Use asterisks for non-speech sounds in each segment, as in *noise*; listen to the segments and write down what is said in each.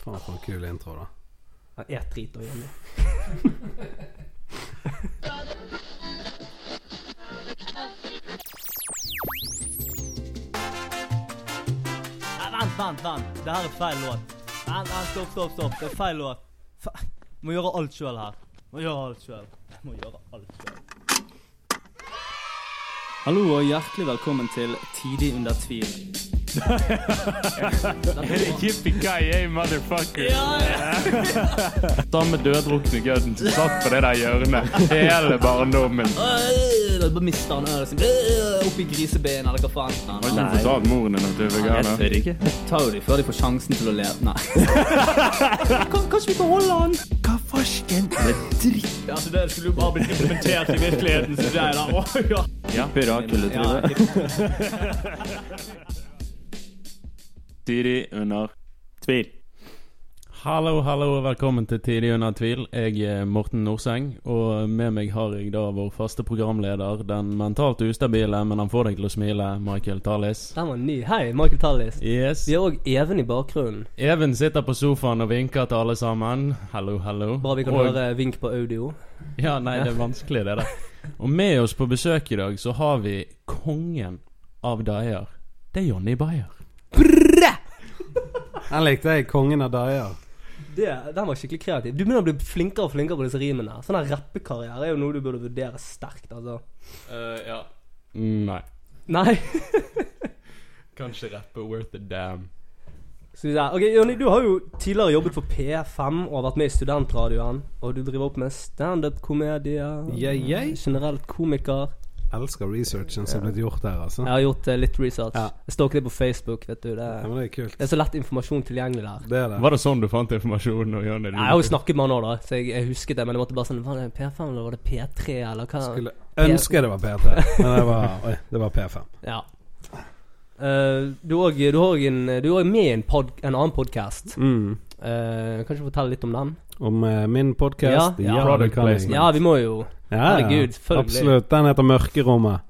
Faen for en kul intro, da. Han er drit og Jonny. Vent, vent, vent. Det her er feil låt. Vent, vent, stopp, stopp, stopp. Det er feil låt. Fe Må gjøre alt sjøl her. Må gjøre alt sjøl. Må gjøre alt sjøl. Hallo og hjertelig velkommen til Tidig under tvil. Yippee-ki-yay, motherfucker. *laughs* Samme døddrukne gødden som satt på det der hjørnet hele barndommen. Mister han øret sitt øh, oppi grisebenet, eller hva faen. Har ikke du fortalt moren din at du er Jeg veganer? tør ikke. Tar jo de før de får sjansen til å leve. Nei. *laughs* kanskje vi beholder han? Hva farsken? Det er dritt. Ja, så det skulle jo bare blitt implementert i virkeligheten, så det er da Oh, ja. Ja. Pirakelletryne. Tidlig under Tvil. Hallo, hallo og velkommen til Tidig under tvil. Jeg er Morten Norseng, og med meg har jeg da vår faste programleder, den mentalt ustabile, men han får deg til å smile, Michael Tallis. Den var ny. Hei, Michael Tallis. Yes. Vi har òg Even i bakgrunnen. Even sitter på sofaen og vinker til alle sammen. Hallo, hallo. Bare vi kan Og- høre vink på audio. Ja, nei, det er vanskelig det der. Og med oss på besøk i dag så har vi kongen av daier. Det er Jonny Bayer. Den likte jeg. Kongen av Dyer. Den var skikkelig kreativ. Du begynner å bli flinkere og flinkere på disse rimene. Sånn her rappekarriere er jo noe du burde vurdere sterkt, altså. ja. Nei. Nei. *laughs* Kanskje rappe worth a damn. Skal vi se. Ok, Jonny, du har jo tidligere jobbet for P5 og har vært med i Studentradioen. Og du driver opp med standup-komedie. Yeah, yeah. Generelt komiker. Elsker researchen som er blitt gjort her, altså. Jeg har gjort uh, litt research. Ja. Jeg stalker det på Facebook, vet du. Det, Ja, det er kult. det er så lett informasjon tilgjengelig der. Det er det. Var det sånn du fant informasjonen? Og Jonny, Jeg har jo snakket med han nå, da, så jeg, jeg husket det. Men jeg måtte bare sånn Var det P5 eller var det P3, eller hva? Skulle ønske det var P3, men det var, oi, det var P5. Ja. Uh, du er også- du har også en Du er med i en, pod, en annen podkast. Mm. Kan kanskje fortelle litt om den? Om uh, min podkast? Ja, ja. Ja, vi må jo Ja, Herregud, selvfølgelig. Absolutt. Den heter Mørkerommet.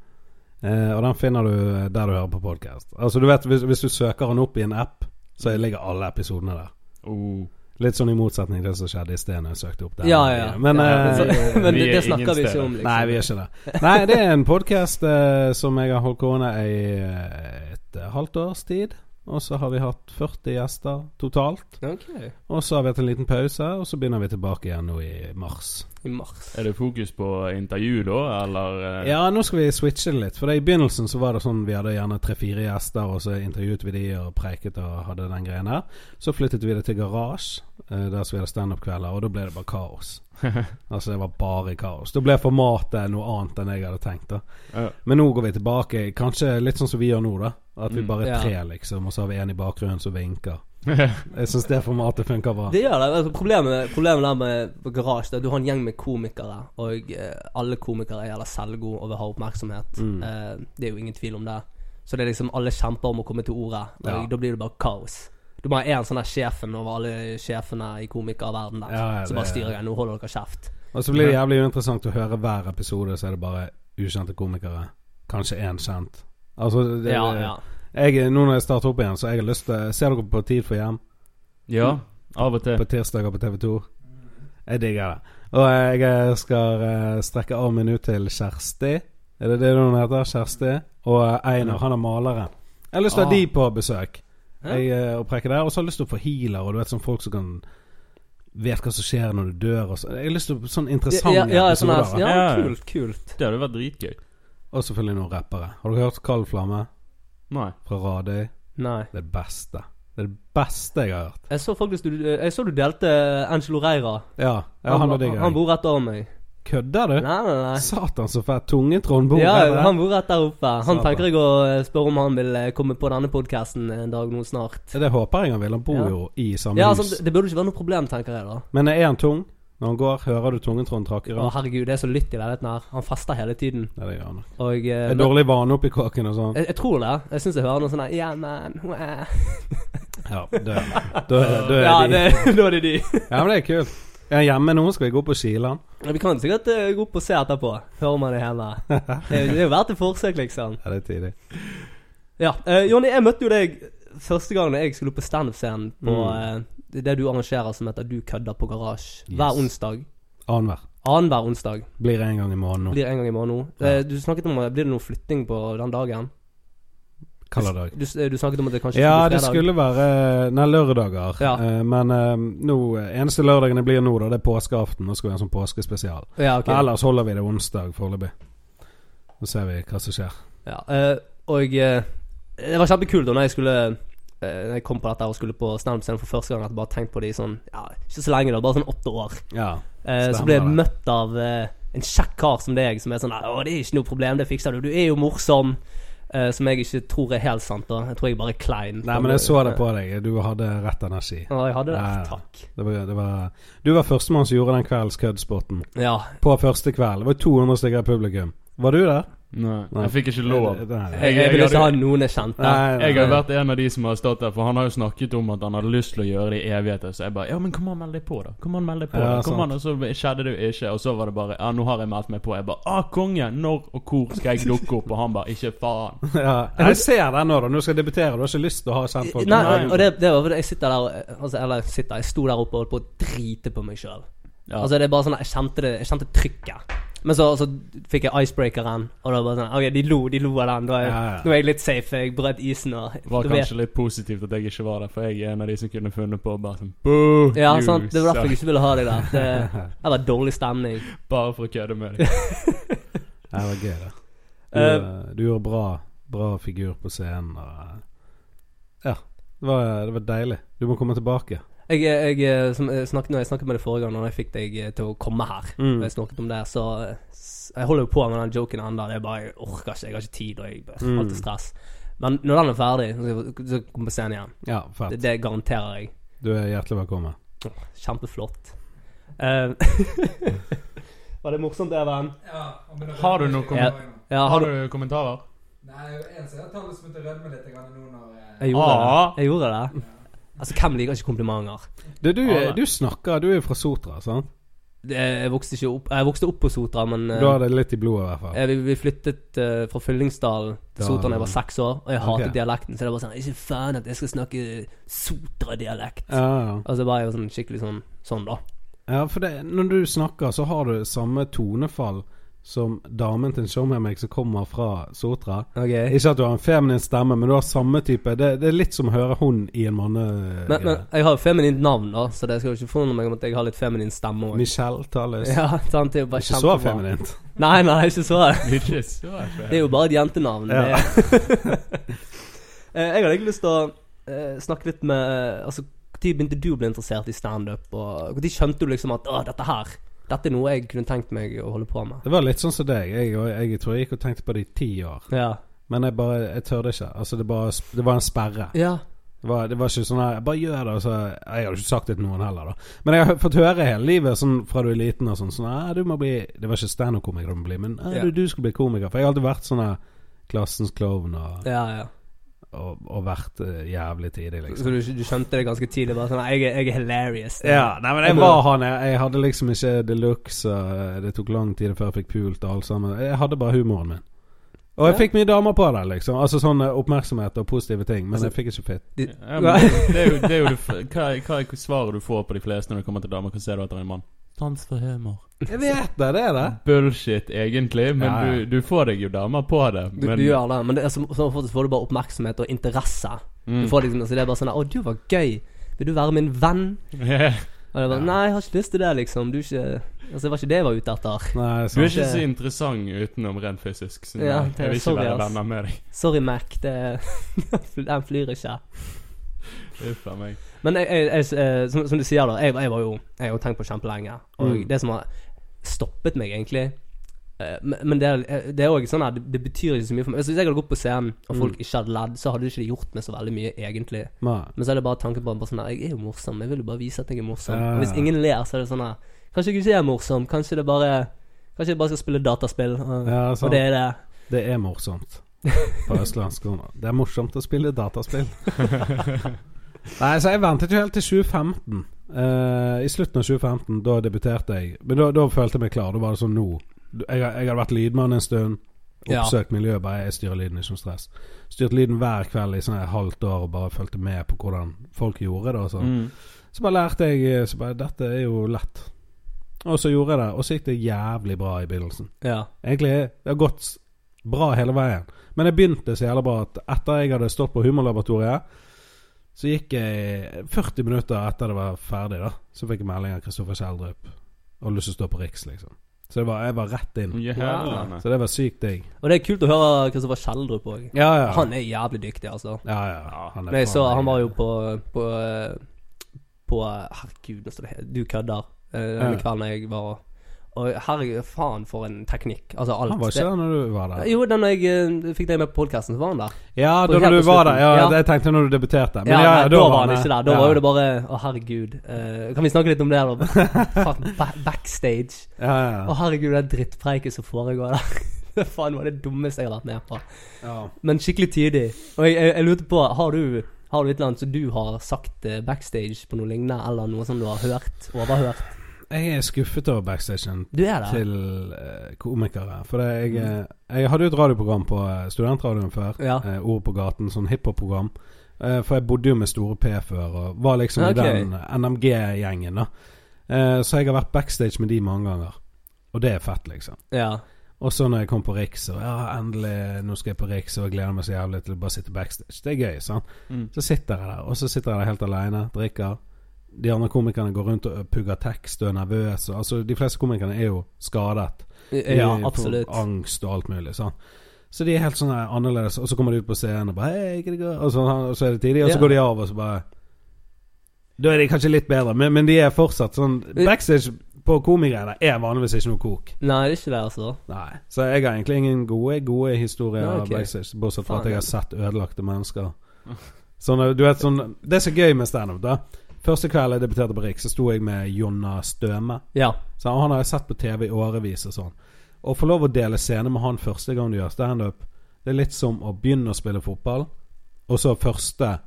Uh, og den finner du eh, der du hører på podkast. Altså, du vet, hvis, hvis du søker den opp i en app, så ligger alle episodene der. oh. Litt sånn i motsetning til det som skjedde i sted når jeg søkte opp der. Ja, ja. Men, ja, eh, så, men det, det snakker vi ikke om, liksom. Nei, vi er ikke det. Nei, det er en podkast eh, som jeg har holdt gående i eh, et eh, halvt års tid. Og så har vi hatt 40 gjester totalt. Okay. Og så har vi hatt en liten pause, og så begynner vi tilbake igjen nå i mars. I mars. Er det fokus på intervju da, eller? eh? Ja, nå skal vi switche det litt. For det I begynnelsen så var det sånn vi hadde gjerne tre-fire gjester, og så intervjuet vi de og preiket og hadde den greien her. Så flyttet vi det til garasje, eh, der så vi hadde standup-kvelder, og da ble det bare kaos. *laughs* altså det var bare kaos. Da ble formatet noe annet enn jeg hadde tenkt. da Ja. Men nå går vi tilbake, kanskje litt sånn som vi gjør nå, da. At vi Mm. bare er tre, liksom, og så har vi en i bakgrunnen som vinker. *laughs* Jeg syns det formatet funker bra. Det gjør det. Altså, problemet, problemet der med på garasje er at du har en gjeng med komikere, og eh, alle komikere er jævla selvgode og vil ha oppmerksomhet. Mm. Eh, det er jo ingen tvil om det. Så det er liksom alle kjemper om å komme til ordet, og Ja. da blir det bare kaos. Du må ha én sånn der sjefen over alle sjefene i komikerverdenen der, Ja, ja, som bare styrer deg. Nå holder dere kjeft. Og så blir det jævlig uinteressant å høre hver episode, så er det bare ukjente komikere. Kanskje én kjent. Altså, det, Ja, ja. Jeg, nå når jeg starter opp igjen, så jeg har lyst til Ser dere på Tid for hjem? ja, av og til. På tirsdager på TV2? Jeg digger det. Og jeg skal strekke strekke armen ut til Kjersti. Er det det hun heter? Kjersti? Og eh, Einar, han er maleren. Jeg har lyst til å ha Ah. de på besøk. Jeg, eh, og preike der Og så har jeg lyst til å få healer, og du vet sånn folk som kan Vet hva som skjer når du dør og så. Jeg har lyst til å Sånn interessante ja, ja, sånn her, ja, Ja. kult, kult. Det hadde vært dritgøy. Og selvfølgelig noen rappere. Har dere hørt Kald Flamme Nei. fra Radøy? Nei. Det beste. Det er det beste jeg har hørt. Jeg så faktisk du, jeg så du delte Angelo Reira. Ja, ja han var digg. han bor rett over meg. Kødder du? Nei, nei, nei. Satan, så fett. Tungetrond bor Ja, her. han bor rett der oppe. Han Satan. tenker jeg å eh, spørre om han vil eh, komme på denne podkasten en dag nå snart. Det håper jeg han vil. Han bor Ja. jo i samme Ja, hus. altså, det, det burde ikke være noe problem, tenker jeg da. Men er han tung? Når han går, hører du tungetråden trakke Å herregud, det er så lytt i leiligheten her. Han fester hele tiden. Ja, det gjør han. Og eh, Det er men- dårlig vane oppi kåken og sånn. jeg, jeg tror det. Jeg syns jeg hører noe sånn her Yeah, man. wah." Ja, da, er- er Ja, det, *laughs* da er det de. Ja, men det er kult. Er han hjemme nå? Skal vi gå på Kilan? Ja, Vi kan sikkert eh, gå opp og se etterpå. Hører man det hjemme. Det er det er jo verdt et forsøk, liksom. Ja, det er tidlig. Ja, eh, Jonny, jeg møtte jo deg første gang jeg skulle opp på standup-scenen på Mm. eh, det, du arrangerer som heter Du kødder på garasje. Yes. Hver onsdag. Annenhver. Annenhver onsdag. Blir en gang i måneden nå. Blir en gang i måneden nå. Ja. Eh, Du snakket om Blir det noe flytting på den dagen? Hvilken dag? Du, du snakket om at det kanskje Ja, skulle det skulle være Nei, lørdager. Ja. Eh, men eh, nå eneste lørdagen det blir nå, da, det er påskeaften. Nå skal vi ha en sånn påskespesial. Ja, ok. Ellers holder vi det onsdag foreløpig. Så ser vi hva som skjer. Ja, eh, og eh, det var kjempekult da når jeg skulle eh, Når jeg kom på dette og skulle på standup-scenen for første gang. At jeg bare tenkte på det i sånn Ja, ikke så lenge, da. Bare sånn åtte år. Ja. Eh, så ble jeg møtt av eh, en kjekk kar som deg, som er sånn Å, det er ikke noe problem, det fikser du. Du er jo morsom. Uh, som jeg ikke tror er helt sant. da Jeg tror jeg bare er klein. Nei, men jeg så det på deg. Du hadde rett energi. Ja, jeg hadde det. Ja. Takk. Det var, det var, du var førstemann som gjorde den kveldens køddspotten. Ja. På første kveld. Det var 200 stykker i publikum. Var du der? Nei, Nei. jeg fikk ikke lov. Jeg, jeg vil ikke ha noen jeg kjente. Nei, nei. Jeg har vært en av de som har stått der, for han har jo snakket om at han hadde lyst til å gjøre det i evigheter. Så jeg bare Ja, men kom an, meld deg på, da. Kom an, meld deg på. Ja. Kom an, Og så skjedde det jo ikke. Og så var det bare Ja, nå har jeg meldt meg på. Jeg bare Ah, konge! Når og hvor skal jeg dukke opp? Og han bare Ikke faen. *laughs* Ja, jeg ser den nå, da. Nå skal jeg debutere. Du har ikke lyst til å ha kjentfolk? Nei, og det, det var fordi jeg sitter der altså, Eller sitter, jeg sto der oppe og holdt på å drite på meg sjøl. Ja. Altså, det er bare sånn at jeg kjente det Jeg kjente trykket. Men så, så fikk jeg icebreakeren, og da bare sånn OK, de lo, de lo av den. Da er, Ja, ja. nå er jeg litt safe. Jeg brøt isen og var kanskje vet- litt positivt at jeg ikke var der, for jeg er en av de som kunne funnet på bare sånn Boo! Ja, you sant. Det var derfor jeg ikke ville ha deg der. Det, *laughs* det var dårlig stemning. Bare for å kødde med deg. *laughs* Det var gøy, det. Du, eh, du gjorde bra, bra figur på scenen. Og, eh, ja. Det var, det var deilig. Du må komme tilbake. Jeg, jeg, eh, som jeg snakket, når jeg snakket med deg forrige gang, når jeg fikk deg eh, til å komme her, Mm. jeg snakket om det, så eh, Jeg holder jo på med den joken ennå. Det er bare Jeg orker ikke. Jeg har ikke tid, og jeg Mm. alltid stress. Men når den er ferdig, så jeg- kommer jeg på scenen igjen. Ja, fett. Det, det garanterer jeg. Du er hjertelig velkommen. Kjempeflott. Uh, *laughs* var det morsomt, Even? Har du noen Ja. Ja, Har har du du kommentarer? Nei, en som jeg tar lyst til å rødme litt grann nå når jeg, Jeg gjorde Ah. det. Jeg gjorde det. Altså, hvem liker ikke komplimenter? Du, du, du snakker Du er fra Sotra, sant? Jeg vokste ikke opp Jeg vokste opp på Sotra, men eh, Du har det litt i blodet, i hvert fall. eh, vi, vi flyttet uh, fra Fyllingsdalen til Sotra da jeg var seks år, og jeg hatet okay. dialekten. Så det var sånn Ikke faen at jeg skal snakke Sotra-dialekt. Ja, ja. Altså, bare jeg var sånn skikkelig sånn sånn, da. ja, for det, når du snakker, så har du samme tonefall som damen til en show med meg som kommer fra Sotra. Okay. Ikke at du har en feminin stemme, men du har samme type. Det, det er litt som å høre hun i en manne... Men, men jeg har jo feminint navn, da, så det skal jo ikke forundre meg om at jeg har litt feminin stemme òg. Michelle Tallis. Ja, sant, det er jo bare Ikke så feminint. Nei, nei, ikke så. *laughs* Ikke så Det er jo bare et jentenavn. Ja. Det *laughs* Eh, jeg hadde egentlig lyst til å eh, snakke litt med eh, Altså, Når begynte du å bli interessert i standup? Og når skjønte du liksom at å, dette her Dette er noe jeg kunne tenkt meg å holde på med? Det var litt sånn som deg. Jeg, jeg, tror jeg gikk og tenkte på det i ti år. Ja. Men jeg bare Jeg tørde ikke. Altså, det, bare, det var en sperre. ja. Det var, det var ikke sånn her Bare gjør det. Og så, jeg hadde ikke sagt det til noen heller, da. Men jeg har fått høre hele livet Sånn fra du er liten og sånn Sånn «Nei, du må bli Det var ikke standup-komiker du må bli, men «Nei, Ja. du, du skal bli komiker. For jeg har alltid vært sånn her klassens klovn og, Ja, ja. Og, og vært eh, jævlig tidlig, liksom. Så du, du skjønte det ganske tidlig? Bare sånn Jeg, jeg er hilarious. Ja, nei, men jeg var han. Jeg, jeg hadde liksom ikke de luxe. Det tok lang tid før jeg fikk pult og alt sammen. Jeg hadde bare humoren min. Og jeg Ja. fikk mye damer på det, liksom. Altså sånn eh, oppmerksomhet og positive ting. Men Altså- jeg fikk ikke fitt. Ja, det er jo, det er jo det, hva, er- hva er svaret du får på de fleste når det kommer til damer? Hva ser du etter en mann? Sans for humor. Jeg vet det, det er det. Bullshit, egentlig, men Ja, ja. Du, du får deg jo damer på det. Du, Men du gjør det, men det er som, så, får, du bare oppmerksomhet og interesse. mm. Du får liksom, så det er bare sånn 'Å, du var gøy. Vil du være min venn?' Og det er bare, Ja. 'Nei, jeg har ikke lyst til det, liksom. Du er ikke Altså, det var ikke det jeg var ute etter. Nei, Du er ikke så interessant utenom rent fysisk. Så Ja, det jeg vil ikke sorry, være venner med deg. Sorry, Mac. Det *laughs* Den flyr ikke. Uff a meg. Men jeg, jeg, jeg, eh, som, som du sier, da. Jeg, var jo Jeg har tenkt på kjempelenge. Og Mm. det som har stoppet meg, egentlig eh, Men, det eh, det er òg sånn her det, betyr ikke så mye for meg. Hvis jeg hadde gått på scenen, og folk Mm. ikke hadde ledd, så hadde det ikke gjort meg så veldig mye, egentlig. Nei. Men så er det bare tanken på bare sånn her, Jeg er jo morsom. Jeg vil jo bare vise at jeg er morsom. Ja, Og hvis ingen ler, så er det sånn her Kanskje jeg ikke er morsom. Kanskje det bare Kanskje jeg bare skal spille dataspill. Og, Ja, og det er det. Det er morsomt. På østlandsk. Det er morsomt å spille dataspill. *laughs* Nei, så jeg ventet jo helt til 2015. Uh, I slutten av 2015, da debuterte jeg. Men da, da følte jeg meg klar. Da var det sånn nå Jeg, jeg hadde vært lydmann en stund. Ja. Oppsøkt miljøet. Bare jeg styrer lyden, ikke noe stress. Styrte lyden hver kveld i sånn et halvt år og bare fulgte med på hvordan folk gjorde det. Og sånn. Mm. Så bare lærte jeg eh, så bare, Dette er jo lett. Og så gjorde jeg det, og så gikk det jævlig bra i begynnelsen. Ja. Egentlig det har gått bra hele veien. Men jeg begynte så jævla bra at etter jeg hadde stått på Humorlaboratoriet, så gikk jeg 40 minutter etter det var ferdig, da. Så fikk jeg melding av Kristoffer Kjeldrup. Og lyst til å stå på Riks, liksom. Så det var, jeg var rett inn. Jævlene. Så det var sykt digg. Og det er kult å høre Kristoffer Kjeldrup òg. Ja, ja. Han er jævlig dyktig, altså. ja, ja. Han er Men så han var jo på På, eh, på Herregud, nå står det Du kødder. Den Ja. kvelden jeg var Og herregud, faen for en teknikk. Altså alt. Han var ikke der når du var der? Jo, da når jeg uh, fikk deg med på podkasten, så var han der. Ja, da når du var der. Ja, Ja. jeg tenkte når du debuterte. Men ja, ja, ja, da var han han ikke der. Da ja. var jo det bare Å, herregud. Uh, kan vi snakke litt om det, da? *laughs* Fuck, backstage. Å, herregud, det drittpreiket som foregår der. *laughs* Det faen var det dummeste jeg har vært med på. ja. Men skikkelig tidig. Og jeg, jeg, jeg lurte på Har du Har du et eller annet som du har sagt eh, backstage på noe lignende, eller noe som du har hørt? Overhørt? Jeg er skuffet over backstagen til uh, komikere. For jeg, eh, jeg hadde jo et radioprogram på eh, studentradioen før. Ja. Uh, Ord på gaten, sånn hiphop-program. Uh, for jeg bodde jo med Store P før, og var liksom okay. i den NMG-gjengen, da. Så jeg har vært backstage med de mange ganger. Og det er fett, liksom. Ja. Og så når jeg kom på Riks, og ja, endelig, nå skal jeg på Riks, og jeg gleder meg så jævlig til å bare sitte backstage. Det er gøy, sant. Mm. Så sitter jeg der, og så sitter jeg der helt alene, drikker. De andre komikerne går rundt og pugger tekst og er nervøse. Altså, de fleste komikerne er jo skadet. De Ja, absolutt. Angst og alt mulig. Sånn. Så de er helt sånn annerledes. Og så kommer de ut på scenen og bare går? Og så, og så er det tidlig, og så Ja. går de av, og så bare Da er de kanskje litt bedre, men, men de er fortsatt sånn Backstage på komigreiene er vanligvis ikke noe kok. Nei, det er ikke det, altså. Nei. Så jeg har egentlig ingen gode gode historier Ja, okay. backstage, bortsett fra at jeg har sett ødelagte mennesker. Sånn, du vet, sånn, det er så gøy med standup, da. Første kveld jeg debuterte på Riks, så sto jeg med Jonna Støme. Ja. Så han har jeg sett på TV i årevis og sånn. Å få lov å dele scene med han første gang du gjør standup, det er litt som å begynne å spille fotball, og så første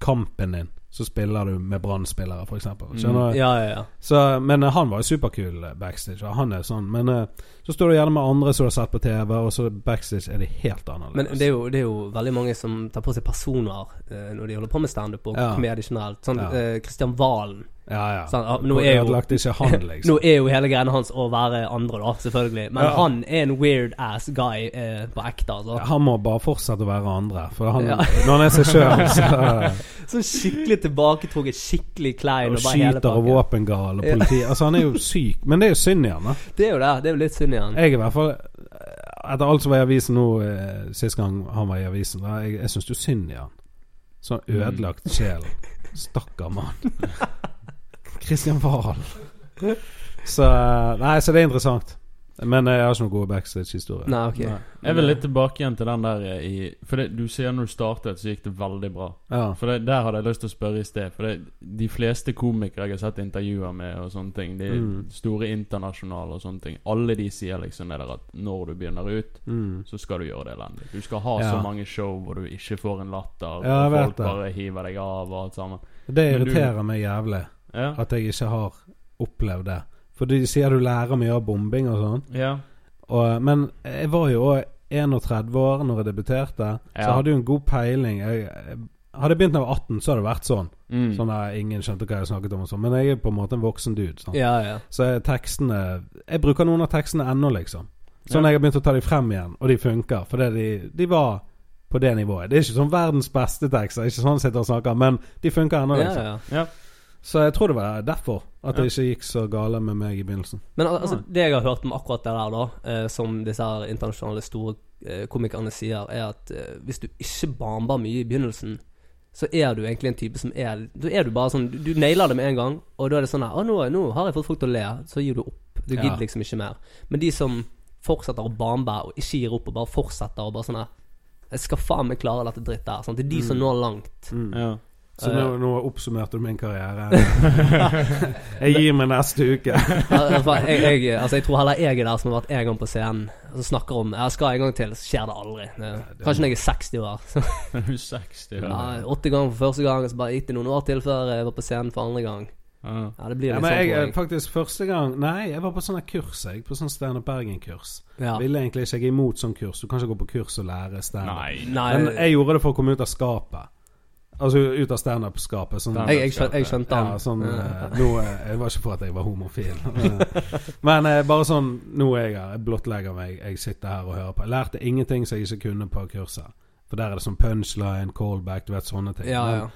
kampen din, så spiller du med Brann-spillere, f.eks. Skjønner du? Ja, ja, ja. Så, men eh, han var jo superkul eh, backstage. Han er sånn Men eh, så står du gjerne med andre som du har sett på TV, og så backstage er det helt annerledes. Men det er, jo, det er jo veldig mange som tar på seg personer når de holder på med standup og Ja. komedie generelt. Sånn Ja. eh, Christian Valen. Ja, ja. Sånn, ah, nå er jo han, *laughs* liksom. Nå er jo hele greiene hans å være andre, da, selvfølgelig. Men Ja. han er en weird ass guy eh, på ekte, altså. Han må bare fortsette å være andre. For han, Ja. *laughs* når han er seg sjøl, *laughs* så Sånn skikkelig tilbaketrukket, skikkelig klein. og Og skyter og våpengal og politi Altså, han er jo syk. Men det er jo synd i han, da. Det er jo det. Det er jo litt synd i han. Jeg i hvert fall Etter alt som var i avisen nå eh, sist gang han var i avisen, da, jeg, jeg syns jo synd i han. Sånn ødelagt sjel. Stakkar mann. Christian Wahl. Så Nei, så det er interessant. Men jeg har ikke noen gode backstage-historier. Nei, ok. Nei. Jeg vil litt tilbake igjen til den der eh, i For det, du sier når du startet, så gikk det veldig bra. Ja. For det, Der hadde jeg lyst til å spørre i sted. For det, de fleste komikere jeg har sett intervjuer med, og sånne ting De Mm. store internasjonale og sånne ting Alle de sier liksom det der at når du begynner ut, Mm. så skal du gjøre det elendig. Du skal ha Ja. så mange show hvor du ikke får en latter, Ja, og folk det. bare hiver deg av og alt sammen. Det irriterer du- meg jævlig Ja. at jeg ikke har opplevd det. For de sier du lærer mye av bombing og sånn. ja. Og, men jeg var jo òg 31 år når jeg debuterte, så jeg hadde jo en god peiling. Jeg, jeg, hadde jeg begynt da jeg var 18, så hadde det vært sånn. Mm. Sånn at ingen skjønte hva jeg snakket om sånn. Men jeg er på en måte en voksen dude. Sånn. Ja, ja. Så jeg, tekstene Jeg bruker noen av tekstene ennå, liksom. Sånn Ja. jeg har begynt å ta dem frem igjen, og de funker fordi de, de var på det nivået. Det er ikke sånn verdens beste tekster, ikke sånn sitter og snakker, men de funker ennå, ja, liksom. ja. ja. Så jeg tror det var derfor at det ikke gikk så gale med meg i begynnelsen. Men al- altså, det jeg har hørt om akkurat det der, da, eh, som disse her internasjonale store eh, komikerne sier, er at eh, hvis du ikke bamber mye i begynnelsen, så er du egentlig en type som er Da er du bare sånn Du, du nailer det med en gang, og da er det sånn her Å, nå, nå har jeg fått folk til å le. Så gir du opp. Du Ja. gidder liksom ikke mer. Men de som fortsetter å bambe og ikke gir opp, og bare fortsetter og bare sånn her Jeg skal faen meg klare dette drittet her. Sant? Det er de som når langt. Mm. ja. Så nå, nå oppsummerte du min karriere. *laughs* jeg gir meg neste uke. Jeg, jeg, altså, jeg tror heller jeg er der som har vært en gang på scenen og snakker om Jeg skal en gang til, så skjer det aldri. Det, kanskje når jeg er 60 år. *laughs* Du er 60, ja. ja, 80 ganger for første gang, og så bare gikk det noen år til før jeg var på scenen for andre gang. Ja. Det blir Ja, men sånn, jeg, faktisk første gang Nei, jeg var på sånne kurs, jeg. På sånn Steinar Bergen-kurs. Ja. Ville egentlig ikke. Jeg imot sånn kurs. Du kan ikke gå på kurs og lære standup. Men jeg gjorde det for å komme ut av skapet. Altså ut av standup-skapet. Sånn, Jeg, jeg, skjønte, jeg skjønte ja, sånn, eh, nå, eh, var ikke for at jeg var homofil. *laughs* Men, eh, bare sånn Nå er jeg her, jeg blottlegger meg, jeg sitter her og hører på. Jeg lærte ingenting som jeg ikke kunne på kurset. For der er det sånn punchline, callback, du vet sånne ting. Ja, ja.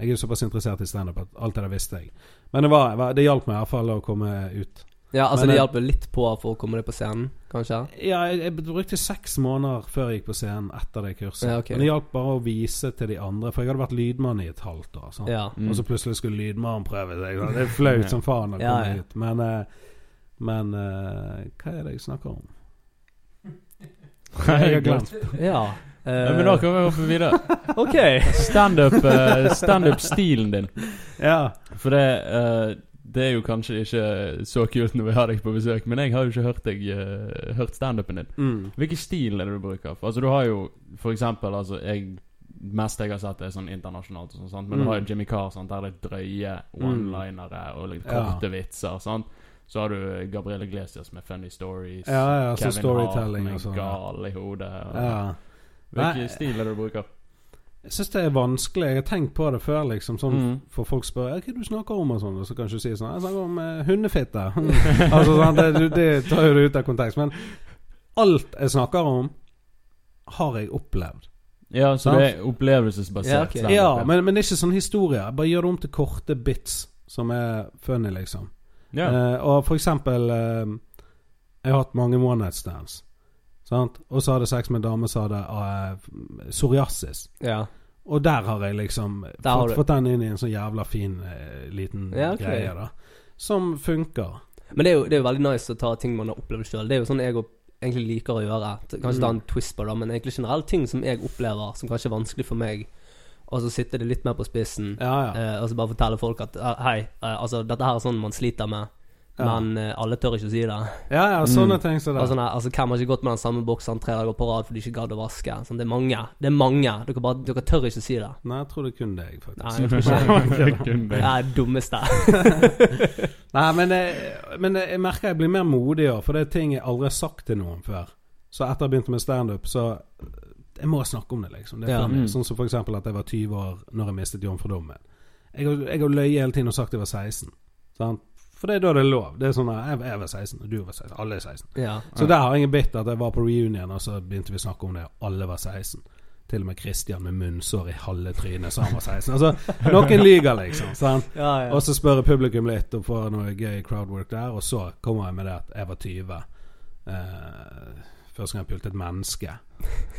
Jeg er jo såpass interessert i standup at alt det der visste jeg. Men det, var- det hjalp meg i hvert fall å komme ut. Ja, altså Men, det eh, hjalp litt på for å komme deg på scenen, kanskje? Ja, jeg, jeg brukte seks måneder før jeg gikk på scenen etter det kurset. Ja, okay. Men det hjalp bare å vise til de andre, for jeg hadde vært lydmann i et halvt år. Ja. Mm. Og så plutselig skulle lydmannen prøve seg. Det er flaut som faen å komme ja. ut. Men, eh, men eh, hva er det jeg snakker om? *laughs* Jeg har glemt. ja. Uh, Ja, men da kan vi hoppe videre. *laughs* OK. Standup uh, Standup-stilen din. Ja. For det eh, Det er jo kanskje ikke så kult når vi har deg på besøk, men jeg har jo ikke hørt deg eh, Hørt standupen din. Mm. Hvilken stil er det du bruker? Altså Du har jo for eksempel altså, jeg, mest jeg har sett, er sånn internasjonalt, og sånt, men Mm. du har jo Jimmy Carr, sant? der det er drøye one-linere og litt Ja. korte vitser. Sant? Så har du Gabrielle Glesias med funny stories. Ja, ja, Kevin Hart sånn. med gal i hodet. Og, ja. Hvilken Nei. stil er det du bruker? Jeg syns det er vanskelig. Jeg har tenkt på det før, liksom. Sånn, Mm. For folk spør hva er du snakker om, og sånn. Og så kan du si sånn Jeg snakker om eh, hundefitte. *laughs* altså, sånn, det, det tar jo det ut av kontekst. Men alt jeg snakker om, har jeg opplevd. Ja, så Sant? det er opplevelsesbasert. Ja, okay. Ja, men, men det er ikke sånn historie. Bare gjør det om til korte bits som er funny, liksom. ja. Eh, og for eksempel eh, Jeg har hatt mange one night stands. Sant? Og så hadde jeg sex med en dame som hadde uh, psoriasis. Ja. Og der har jeg liksom Der fått, fått den inn i en sånn jævla fin uh, liten Ja, okay. greie, da. Som funker. Men det er, jo, det er jo veldig nice å ta ting man har opplevd sjøl. Det er jo sånn jeg egentlig liker å gjøre. Kanskje Kanskje ta Mm. en twist på det, men egentlig generelt ting som jeg opplever som kanskje er vanskelig for meg. Og så sitter det litt mer på spissen. Ja, ja. Uh, og så bare forteller folk at eh, hei, altså dette her er sånn man sliter med. Men eh, alle tør ikke å si det. ja, ja, sånne Mm. ting som Og det. sånn her, altså Hvem har ikke gått med den samme bokseren tre dager på rad fordi de ikke gadd å vaske? Sånn, det er mange. Det er mange. Dere, bare, dere tør ikke å si det. Nei, jeg tror det er kun deg, faktisk. Nei, jeg tror ikke det. *laughs* Kun deg. er det dummeste. *laughs* Nei, men, jeg, men jeg merker jeg blir mer modig òg, for det er ting jeg aldri har sagt til noen før. Så etter jeg begynte med standup, så Jeg må snakke om det, liksom. Det er Ja. Mm. Sånn som eksempel at jeg var 20 år når jeg mistet jomfrudommen. Jeg jeg har løyet hele tiden og sagt jeg var 16. Sant? For det er da det er lov. Det er sånn at jeg, jeg var 16, og du var 16. Alle er 16. Ja. Så der har ingen bitt at jeg var på reunion, og så begynte vi å snakke om det, og alle var 16. Til og med Christian med munnsår i halve trynet sa han var 16. Altså, noen lyver, liksom. Sant? *laughs* Ja, ja. Og så spør jeg publikum litt og får noe gøy crowdwork der, og så kommer jeg med det at jeg var 20. Uh, første gang jeg pulte et menneske.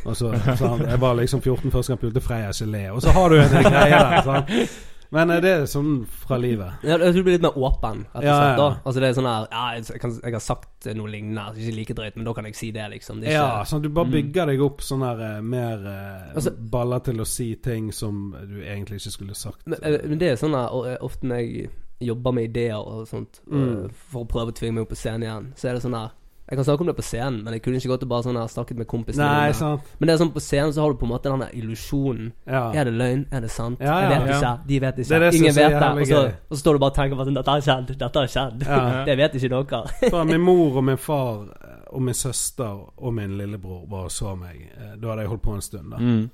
Og så, sant? Jeg var liksom 14 første gang jeg pulte Freya gelé, og så har du en greie der. Sant? *laughs* Men er det er sånn fra livet. Ja, jeg tror du blir litt mer åpen, rett og Ja, ja. da Altså det er sånn her Ja, jeg, kan, jeg har sagt noe lignende, altså ikke like drøyt, men da kan jeg si det, liksom. Det ikke, Ja, sånn sånn du bare Mm. bygger deg opp sånn her eh, mer eh, Altså- baller til å si ting som du egentlig ikke skulle sagt. men, eh, men det er sånn her eh, Ofte når jeg jobber med ideer og sånt, Mm. eh, for å prøve å tvinge meg opp på scenen igjen, så er det sånn her Jeg kan snakke om det på scenen, men jeg kunne ikke gått og bare sånn her snakket med kompisene Nei, mine. sant. Men det er sånn på scenen så har du på en måte den der illusjonen. Ja. Er det løgn? Er det sant? Ja, ja, jeg vet ja. ikke. De vet ikke. Det er det Ingen er vet det. Og så, og så står du bare og tenker på at dette har skjedd. Dette har skjedd. Ja. *laughs* Det vet ikke dere. Min mor og min far eh, og min søster og min lillebror bare så meg. Eh, Da hadde jeg holdt på en stund, da. Mm.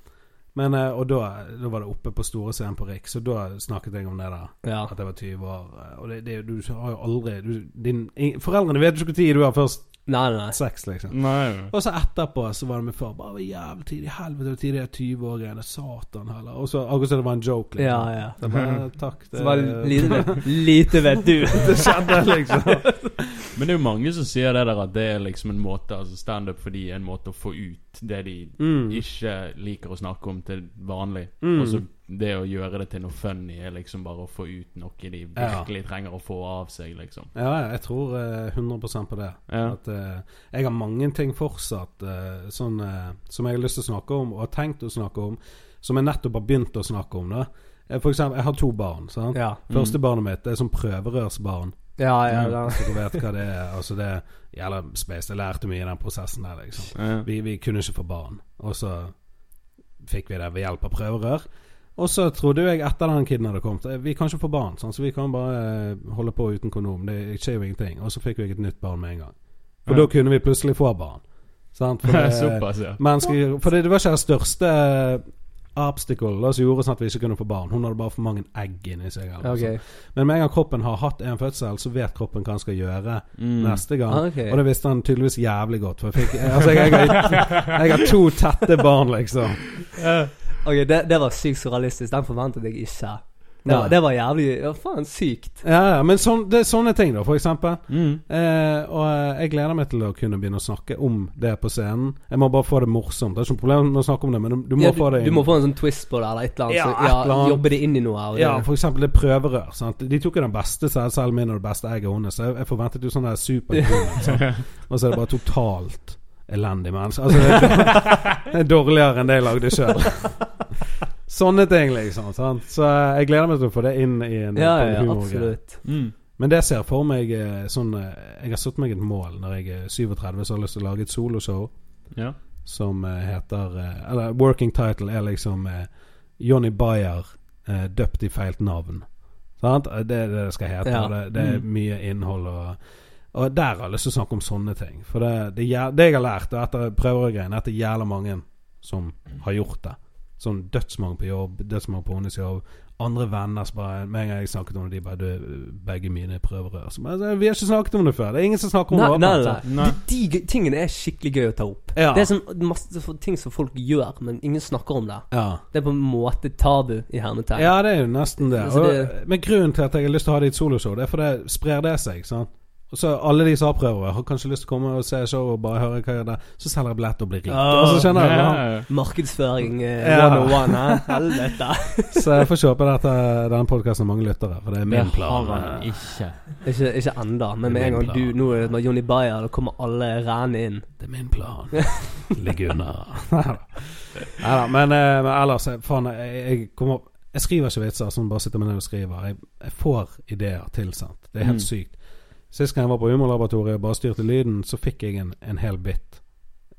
Men, eh, og da, da var det oppe på store scenen på Riks, og da snakket jeg om det der. Ja. At jeg var 20 år. Og det, det, du har jo aldri du, din, Foreldrene vet jo ikke når du har først Nei, nei, sex, liksom. Nei. Og så etterpå så var det min far. Bare jævlig tidlig. Helvete, hvor tidlig er 20 år igjen? Satan heller. Og så akkurat som det var en joke, liksom. Ja, ja. Så bare, takk. Så var det lite lite vet du. *laughs* det skjedde, liksom. *laughs* Men det er jo mange som sier det der at det er liksom en måte Altså standup for de er en måte å få ut det de Mm. ikke liker å snakke om til vanlig. Mm. Og så det å gjøre det til noe funny er liksom bare å få ut noe de virkelig trenger å få av seg, liksom. Ja, jeg tror eh, 100 på det. Ja. At eh, Jeg har mange ting fortsatt eh, sånn, eh, som jeg har lyst til å snakke om, og har tenkt å snakke om, som jeg nettopp har begynt å snakke om. da Eh, For eksempel, jeg har to barn. sant? Ja. Første Mm. barnet mitt er som prøverørsbarn. Ja, ja, ja. Hvis vet hva det er. Altså det gjelder space. Jeg lærte mye i den prosessen der. liksom Ja. vi, vi kunne ikke få barn. Og så fikk vi det ved hjelp av prøverør. Og så trodde jeg etter den kiden hadde kommet eh, Vi kan ikke få barn, sånn, så vi kan bare eh, holde på uten kondom. Det skjer jo ingenting. Og så fikk vi et nytt barn med en gang. For Ja. da kunne vi plutselig få barn. Sant? For *laughs* det, Såpass, ja. mennesker, for det, det var ikke det største obstacle da, som gjorde sånn at vi ikke kunne få barn. Hun hadde bare for mange egg inni seg. Noe Men med en gang kroppen har hatt en fødsel, så vet kroppen hva han skal gjøre Mm. neste gang. Okay. Og det visste han tydeligvis jævlig godt. For jeg, fikk, altså, jeg, jeg, har, jeg har to tette barn, liksom. *laughs* Ok, det, det var sykt surrealistisk. Den forventet jeg ikke. Det var, det var jævlig Ja, faen, sykt. Ja, ja, men sån, det er sånne ting, da, for eksempel. Mm. Eh, og eh, jeg gleder meg til å kunne begynne å snakke om det på scenen. Jeg må bare få det morsomt. Det er ikke noe problem med å snakke om det, men du, du må Ja, få det du må få en sånn twist på det, eller et eller annet. Ja, så, ja, eller. Jobbe det inn i noe. Og Ja, for eksempel det prøverør. Sant? De tok jo den beste selv min og det beste egget hennes. Så jeg, jeg forventet jo sånn der superkul. *laughs* Og så er det bare totalt elendig menneske. Altså, *laughs* det er dårligere enn det jeg lagde sjøl. *laughs* Sånne ting, liksom. Sant? Så jeg gleder meg til å få det inn i en ja, ja, absolutt. Mm. Men det ser for meg eh, sånn eh, Jeg har satt meg et mål når jeg er 37, så har jeg lyst til å lage et soloshow Ja. som eh, heter Eller working title er liksom Johnny Bayer døpt i feilt navn. Sant? Det er det det skal hete. Ja. Det, det er Mm. mye innhold og Og der har jeg lyst til å snakke om sånne ting. For det, det, det jeg har lært og etter prøvergreiene, er at det er jævla mange som har gjort det. Sånn dødsmange på jobb, dødsmange på hennes jobb. Andre venner som bare Med en gang jeg snakket om det, de bare du, Begge mine er prøverør. Så bare, Vi har ikke snakket om det før. Det er ingen som snakker om Nei, det. nei, nei. Nei. De, de tingene er skikkelig gøy å ta opp. Ja. Det er sånn masse ting som folk gjør, men ingen snakker om det. ja. Det er på en måte tabu i hermetegn. Ja, det er jo nesten det. Altså, Og, det- men grunnen til at jeg har lyst til å ha det i et soloshow, det er fordi det sprer det seg. sant? Og så Alle de som har prøver, har kanskje lyst til å komme og se show og bare høre hva jeg gjør der. Så selger jeg billett og blir rik. Oh, og så skjønner jeg? Ja. Markedsføring uh, Ja. 101, hæ? *laughs* Helvete. Så jeg får kjøpe dette, denne podkasten med mange lyttere, for det er Det min har plan. han ikke. Ikke, ikke enda, men med en gang du Nå er med Jonny Bayer, da kommer alle rene inn. Det er min plan. Ligg unna. *laughs* Nei da. Men, eh, men ellers, eh, faen, jeg, jeg kommer Jeg skriver ikke vitser som bare sitter med ned og skriver. Jeg, jeg får ideer tilsendt. Det er helt Mm. sykt. Sist gang jeg var på Humorlaboratoriet og bare styrte lyden, så fikk jeg en, en hel bit.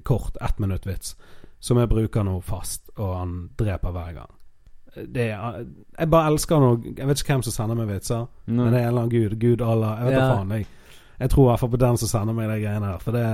Kort, ett minutt vits. Som jeg bruker nå fast, og han dreper hver gang. Det jeg bare elsker noe Jeg vet ikke hvem som sender meg vitser, no. men det er en eller annen gud. Gud Allah. Jeg vet da Ja. faen. Jeg, jeg tror i hvert fall på den som sender meg de greiene her. For det,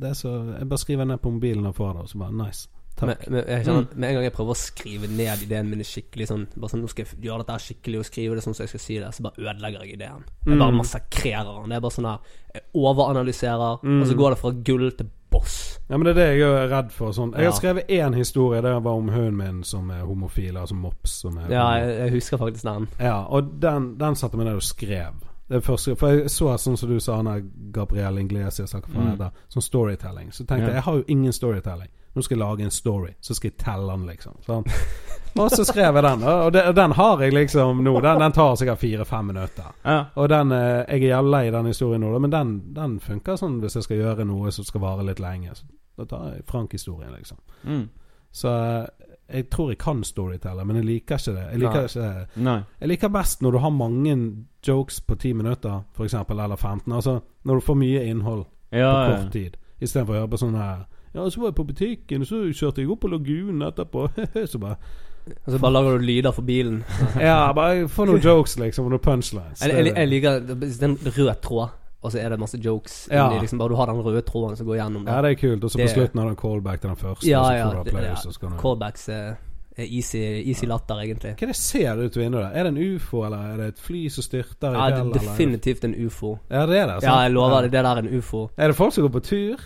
det er så Jeg bare skriver ned på mobilen og får det, og så bare nice. Men, med, jeg kjenner, med en gang jeg prøver å skrive ned ideen min skikkelig sånn Bare sånn, Nå skal jeg gjøre dette skikkelig og skrive det sånn som jeg skal si det, så bare ødelegger jeg ideen. Jeg bare Mm. massakrerer den. Det er bare sånn her Jeg overanalyserer, Mm. og så går det fra gull til boss. Ja, men det er det jeg er redd for. Sånn. Jeg Ja. har skrevet én historie. Det var om hunden min som er homofil, altså Mops. Som er Ja, jeg, jeg husker faktisk den. Ja, og den, den satte meg ned og skrev. Det første, for jeg så sånn som du sa, Anna Gabrielle Gabriel Inglesias, Mm. heter, sånn storytelling. Så tenkte Ja. jeg jeg har jo ingen storytelling. Nå skal jeg lage en story, så skal jeg telle den, liksom. Sånn. *laughs* Og så skrev jeg den, og det, den har jeg liksom nå. Den, den tar sikkert fire-fem minutter. Ja. Og den eh, Jeg er lei den historien nå, men den, den funker sånn hvis jeg skal gjøre noe som skal vare litt lenge. Så da tar jeg Frank-historien, liksom. Mm. Så eh, jeg tror jeg kan storytelle, men jeg liker ikke det. Jeg liker, Nei. ikke, Nei. jeg liker best når du har mange jokes på ti minutter, f.eks., eller 15. Altså når du får mye innhold Ja, på kort tid, istedenfor å høre på sånne her Ja, så var jeg på butikken, og så kjørte jeg opp på lagunen etterpå. *laughs* så bare Og så bare lager du lyder for bilen. *laughs* Ja, bare få noen jokes, liksom, og noen punchlines. Jeg, jeg, jeg liker den røde tråd, og så er det masse jokes. Ja. inni, Liksom, bare du har den røde tråden som går gjennom Ja, det. det er kult. Og så på slutten har du en callback til den første, Ja, ja, det- applaus. det- og Callbacks er, easy, easy latter, egentlig. Hva er det ser ut vinduet der? Er det en ufo, eller er det et fly som styrter Ja, det er definitivt en ufo. Ja, det er det. sant? Ja, jeg lover det. Det der er en ufo. Er det folk som går på tur?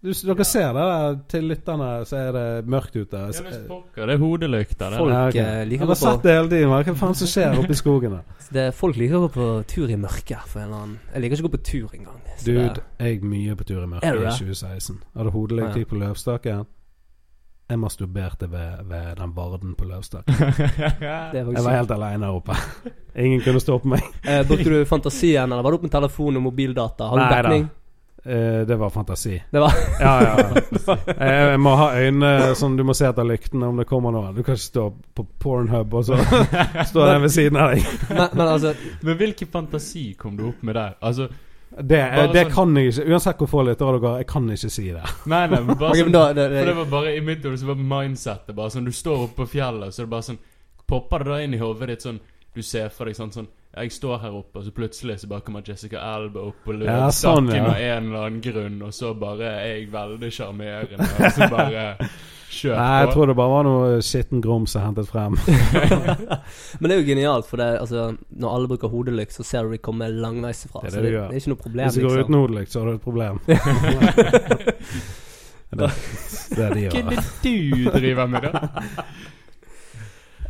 Du, dere ser det der til lytterne, så er det mørkt ute. Ja, men pokker, det er hodelykter. Folk. Ja, ok. eh, liker å gå sett på det hele tiden. Hva faen som skjer oppe i skogen der? *laughs* Folk liker å gå på tur i mørket. For en eller annen Jeg liker ikke å gå på tur engang. Dude, det- jeg er mye på tur i mørket i 2016. Hadde hodelykt Ja. på løvstaken. Jeg masturberte ved, ved den varden på Løvstakken. *laughs* det Jeg var helt aleine her oppe. *laughs* Ingen kunne stoppe meg. eh, Brukte du fantasien, eller var det opp med telefon og mobildata? Har du dekning? da. Eh, det var fantasi. Det var Ja, ja. ja. Jeg, *laughs* jeg må ha øyne sånn du må se etter lyktene om det kommer noe. Du kan ikke stå på Pornhub og så *laughs* stå der ved siden av deg. men, men altså Men hvilken fantasi kom du opp med der? Altså Det, eh, det sånn- kan jeg ikke. Uansett hvor få lyttere dere har, jeg kan ikke si det. Nei, nei, men bare sånn da, det, For det var bare i mitt hode så var mindsetet bare sånn Du står oppe på fjellet, så er det bare sånn Popper det da inn i hodet ditt sånn Du ser for deg sånn sånn Jeg står her oppe, og så plutselig så bare kommer Jessica Alba opp og løper Ja, sånn, ja. av en eller annen grunn, og så bare er jeg veldig sjarmerende, og så *laughs* bare kjør Nei, jeg på. tror det bare var noe skitten grums jeg hentet frem. *laughs* Men det er jo genialt, for det, altså, når alle bruker hodelykt, så ser du de komme langveisfra. Det er det så det, det er ikke noe problem, Hvis du går liksom. uten hodelykt, så har du et problem. det, *laughs* det er de Hva er det du driver med, da?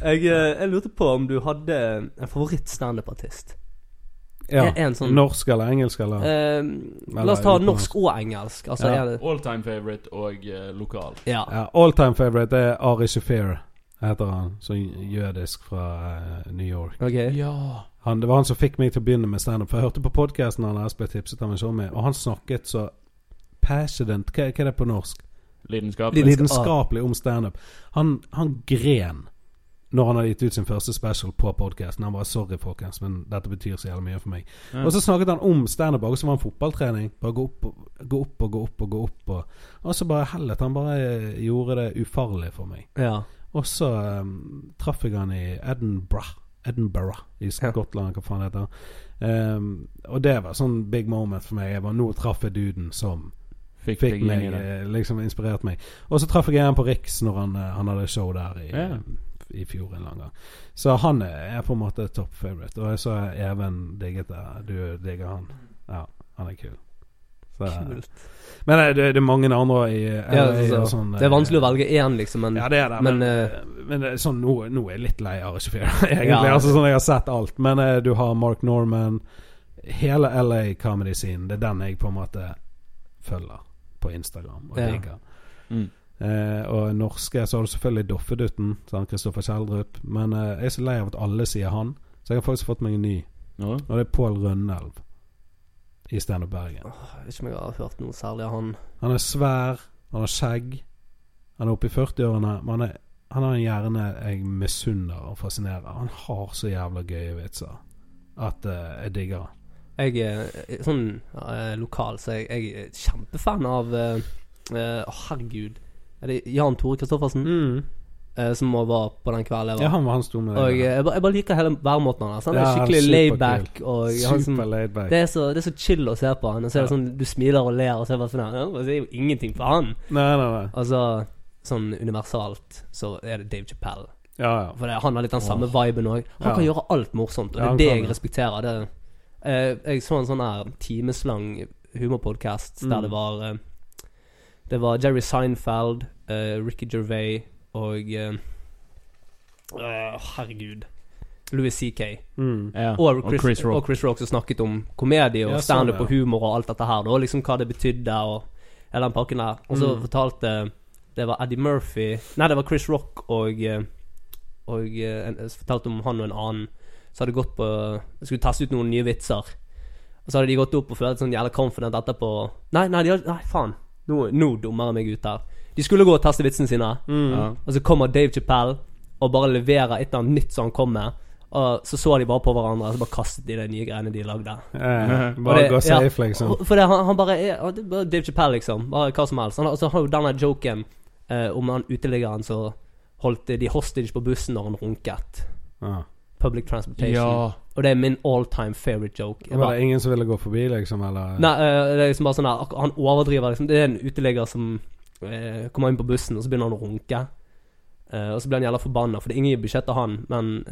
Jeg, eh, jeg lurte på om du hadde en favoritt-standup-artist. Ja. En, en sånn Norsk eller engelsk eller eh, La oss ta norsk og engelsk. Altså, Ja. det All time favorite og uh, lokal. Ja. ja, All time favorite er Ari Shafir, heter han. Så jødisk fra uh, New York. Okay. Ja. Han, det var han som fikk meg til å begynne med standup. For jeg hørte på podkasten han ble tipset av en show og han snakket så passionate Hva, hva er det på norsk? Lidenskapelig. Lidenskapelig om standup. Han, han gren når han hadde gitt ut sin første special på podkasten. Han var 'sorry, folkens, men dette betyr så jævlig mye for meg'. Ja. Og så snakket han om standup, og så var han fotballtrening. Bare gå opp, gå opp og gå opp og gå opp. Og, og så bare hellet. Han bare eh, gjorde det ufarlig for meg. ja. Og så um, traff jeg han i Edinburgh. Edinburgh i Skottland, hva faen det heter. Um, og det var sånn big moment for meg. Jeg var, Nå traff jeg duden som Fikk, fikk meg, eh, liksom inspirert meg. Og så traff jeg igjen på Riks når han, eh, han hadde show der i, Ja. I fjor en eller annen gang. Så han er på en måte top favorite. Og så er Even digget det. Du digger han. Ja, han er kul. Så, Kult. men eh, det, det er mange andre i eh, Ja, LA så, sånn, det er vanskelig å eh, velge én, liksom, men ja, det er det. men, Men, eh, men, sånn, nå, nå er jeg litt lei av Shafir, *laughs* egentlig. Ja. altså sånn Jeg har sett alt. Men eh, du har Mark Norman. Hele LA Comedy Scene. Det er den jeg på en måte følger på Instagram og Ja. digger. Mm. Eh, og norske så har du selvfølgelig Doffedutten, Kristoffer Kjeldrup. Men eh, jeg er så lei av at alle sier han, så jeg har faktisk fått meg en ny. Ja. Og det er Pål Rønnelv i Standup Bergen. Jeg vet ikke om jeg har hørt noe særlig av han. Han er svær, han har skjegg. Han er oppe i 40-årene, men han, er, han har en hjerne jeg misunner og fascinerer. Han har så jævla gøye vitser at eh, jeg digger han. Jeg er sånn eh, lokal, så jeg, jeg er kjempefan av eh, eh, Å, herregud. Er det Jan Tore Kristoffersen eh, som var på den kvelden jeg var? Ja, han var han sto med Og deg. jeg, bare, jeg bare liker hele væremåten hans. Han er Ja, han er skikkelig superkul. Og han som, Super laid back. det, er så, det er så chill å se på han. Og så er det sånn, Du smiler og ler, og så er det bare sånn ja, Det er jo ingenting for han. Nei, nei, nei. Altså Sånn universalt så er det Dave Chappelle. Ja, ja. For det, han har litt den samme viben òg. Han Ja. kan gjøre alt morsomt, og det Ja, er han det kan jeg det. respekterer. Det, eh, jeg så en sånn her timeslang humorpodkast der Mm. det var eh, Det var Jerry Seinfeld, uh, Ricky Gervais og uh, uh, Herregud. Louis CK. Mm. Ja. Og Chris, og Chris Rock. og Chris Rock som snakket om komedie og Ja, sånn, standup ja. og humor og alt dette her. Og liksom hva det betydde og hele den pakken der. Og så Mm. fortalte Det var Eddie Murphy Nei, det var Chris Rock og eh, Og eh, en, så fortalte om han og en annen som hadde gått på Skulle teste ut noen nye vitser. Og så hadde de gått opp og følt sånn jævla confident etterpå. Nei, nei, de nei faen. Nå, nå dummer jeg meg ut her. De skulle gå og teste vitsene sine. Mm. Ja. Og så kommer Dave Chappelle og bare leverer et eller annet nytt som han kom med. Og så så de bare på hverandre, og så bare kastet de de nye greiene de lagde. Eh, *laughs* bare det- gå ja, safe, liksom. For det, han, han bare er ja, Dave Chappelle, liksom. Bare hva som helst. Han, har- så har jo denne joken eh, om han uteliggeren som holdt de hostage på bussen når han runket. Ah. Public transportation. Ja. Og det er min all time favorite joke. Jeg Var bare, det ingen som ville gå forbi, liksom? Eller? Nei, uh, det er liksom bare sånn der Han overdriver, liksom. Det er en uteligger som uh, kommer inn på bussen, og så begynner han å runke. Uh, og så blir han jævla forbanna, for det er ingen i budsjettet han, men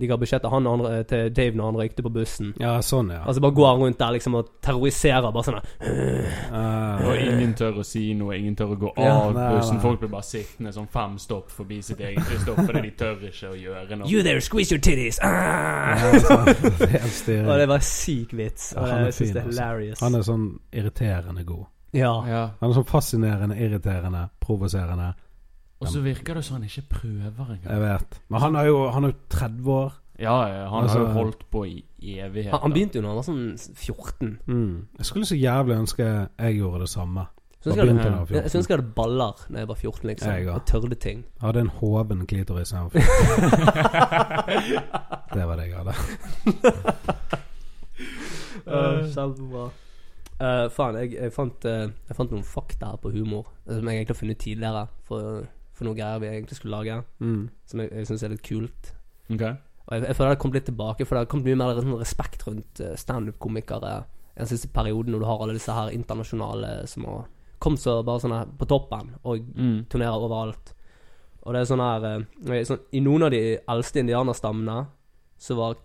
de ga beskjed til eh, til Dave når han røykte på bussen. Ja, sånn, ja. Altså bare går han rundt der liksom og terroriserer bare sånn. Eh, Og ingen tør å si noe, ingen tør å gå av Ja, nei, bussen. nei. Folk blir bare sittende sånn fem stopp forbi sitt eget stopp fordi de tør ikke å gjøre noe. You there, squeeze your titties! Ah! ja, sånn. Det. Og det var syk vits. Ja, Og han er jeg syns fin, det er altså. hilarious. Han er sånn irriterende god. Ja. Ja. Han er sånn fascinerende, irriterende, provoserende. Og så virker det som han ikke prøver engang. Jeg vet. Men han er jo han er jo 30 år. Ja, ja, han Altså- har jo holdt på i evigheter. Han, han begynte jo da han var sånn 14. Mm. Jeg skulle så jævlig ønske jeg gjorde det samme. Jeg, begynte da jeg var jeg, jeg 14. syns jeg hadde baller da jeg var 14, liksom. Jeg ja. og tørde ting. Jeg hadde en hoven klitoris. da jeg var 14. det var det jeg hadde. *laughs* Uh, Kjempebra. Uh, faen, jeg, jeg, fant, uh, jeg fant noen fakta her på humor eh, som jeg egentlig har funnet tidligere. For, for noen greier vi egentlig skulle lage, Mm. som jeg, jeg syns er litt kult. Okay. Og jeg, jeg føler det har kommet litt tilbake, for det har kommet mye mer sånn respekt rundt eh, standup-komikere den siste perioden, når du har alle disse her internasjonale som har kommet så bare sånn på toppen, og Mm. turnerer overalt. Og det er sånn her eh, sånn, I noen av de eldste indianerstammene så var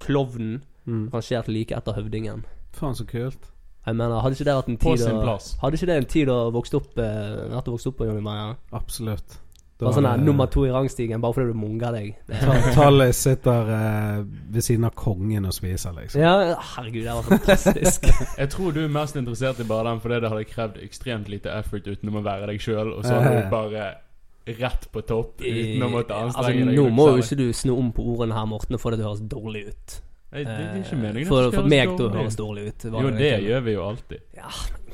klovnen Mm. rangert like etter høvdingen. Faen, så kult. Jeg mener, hadde ikke det vært en På tid sin å- plass. Hadde ikke det en tid å vokse opp eh, Vært å vokse opp på, Jonny Meyer? Absolutt. Det Bare sånn var her det- nummer to i rangstigen bare fordi du munga deg. Det, *laughs* Ta- Tallis sitter eh, ved siden av kongen og spiser, liksom. ja, herregud, det var fantastisk. *laughs* *laughs* Jeg tror du er mest interessert i bare den fordi det hadde krevd ekstremt lite effort utenom å være deg sjøl, og så hadde du bare rett på topp uten å måtte altså, anstrenge deg. nå må jo ikke du snu om på ordene her, Morten, og få det til å høres dårlig ut. Nei, det, det er ikke Eh, meningen. For, for meg til å høres ut. dårlig ut. Jo, det egentlig. gjør vi jo alltid. Ja,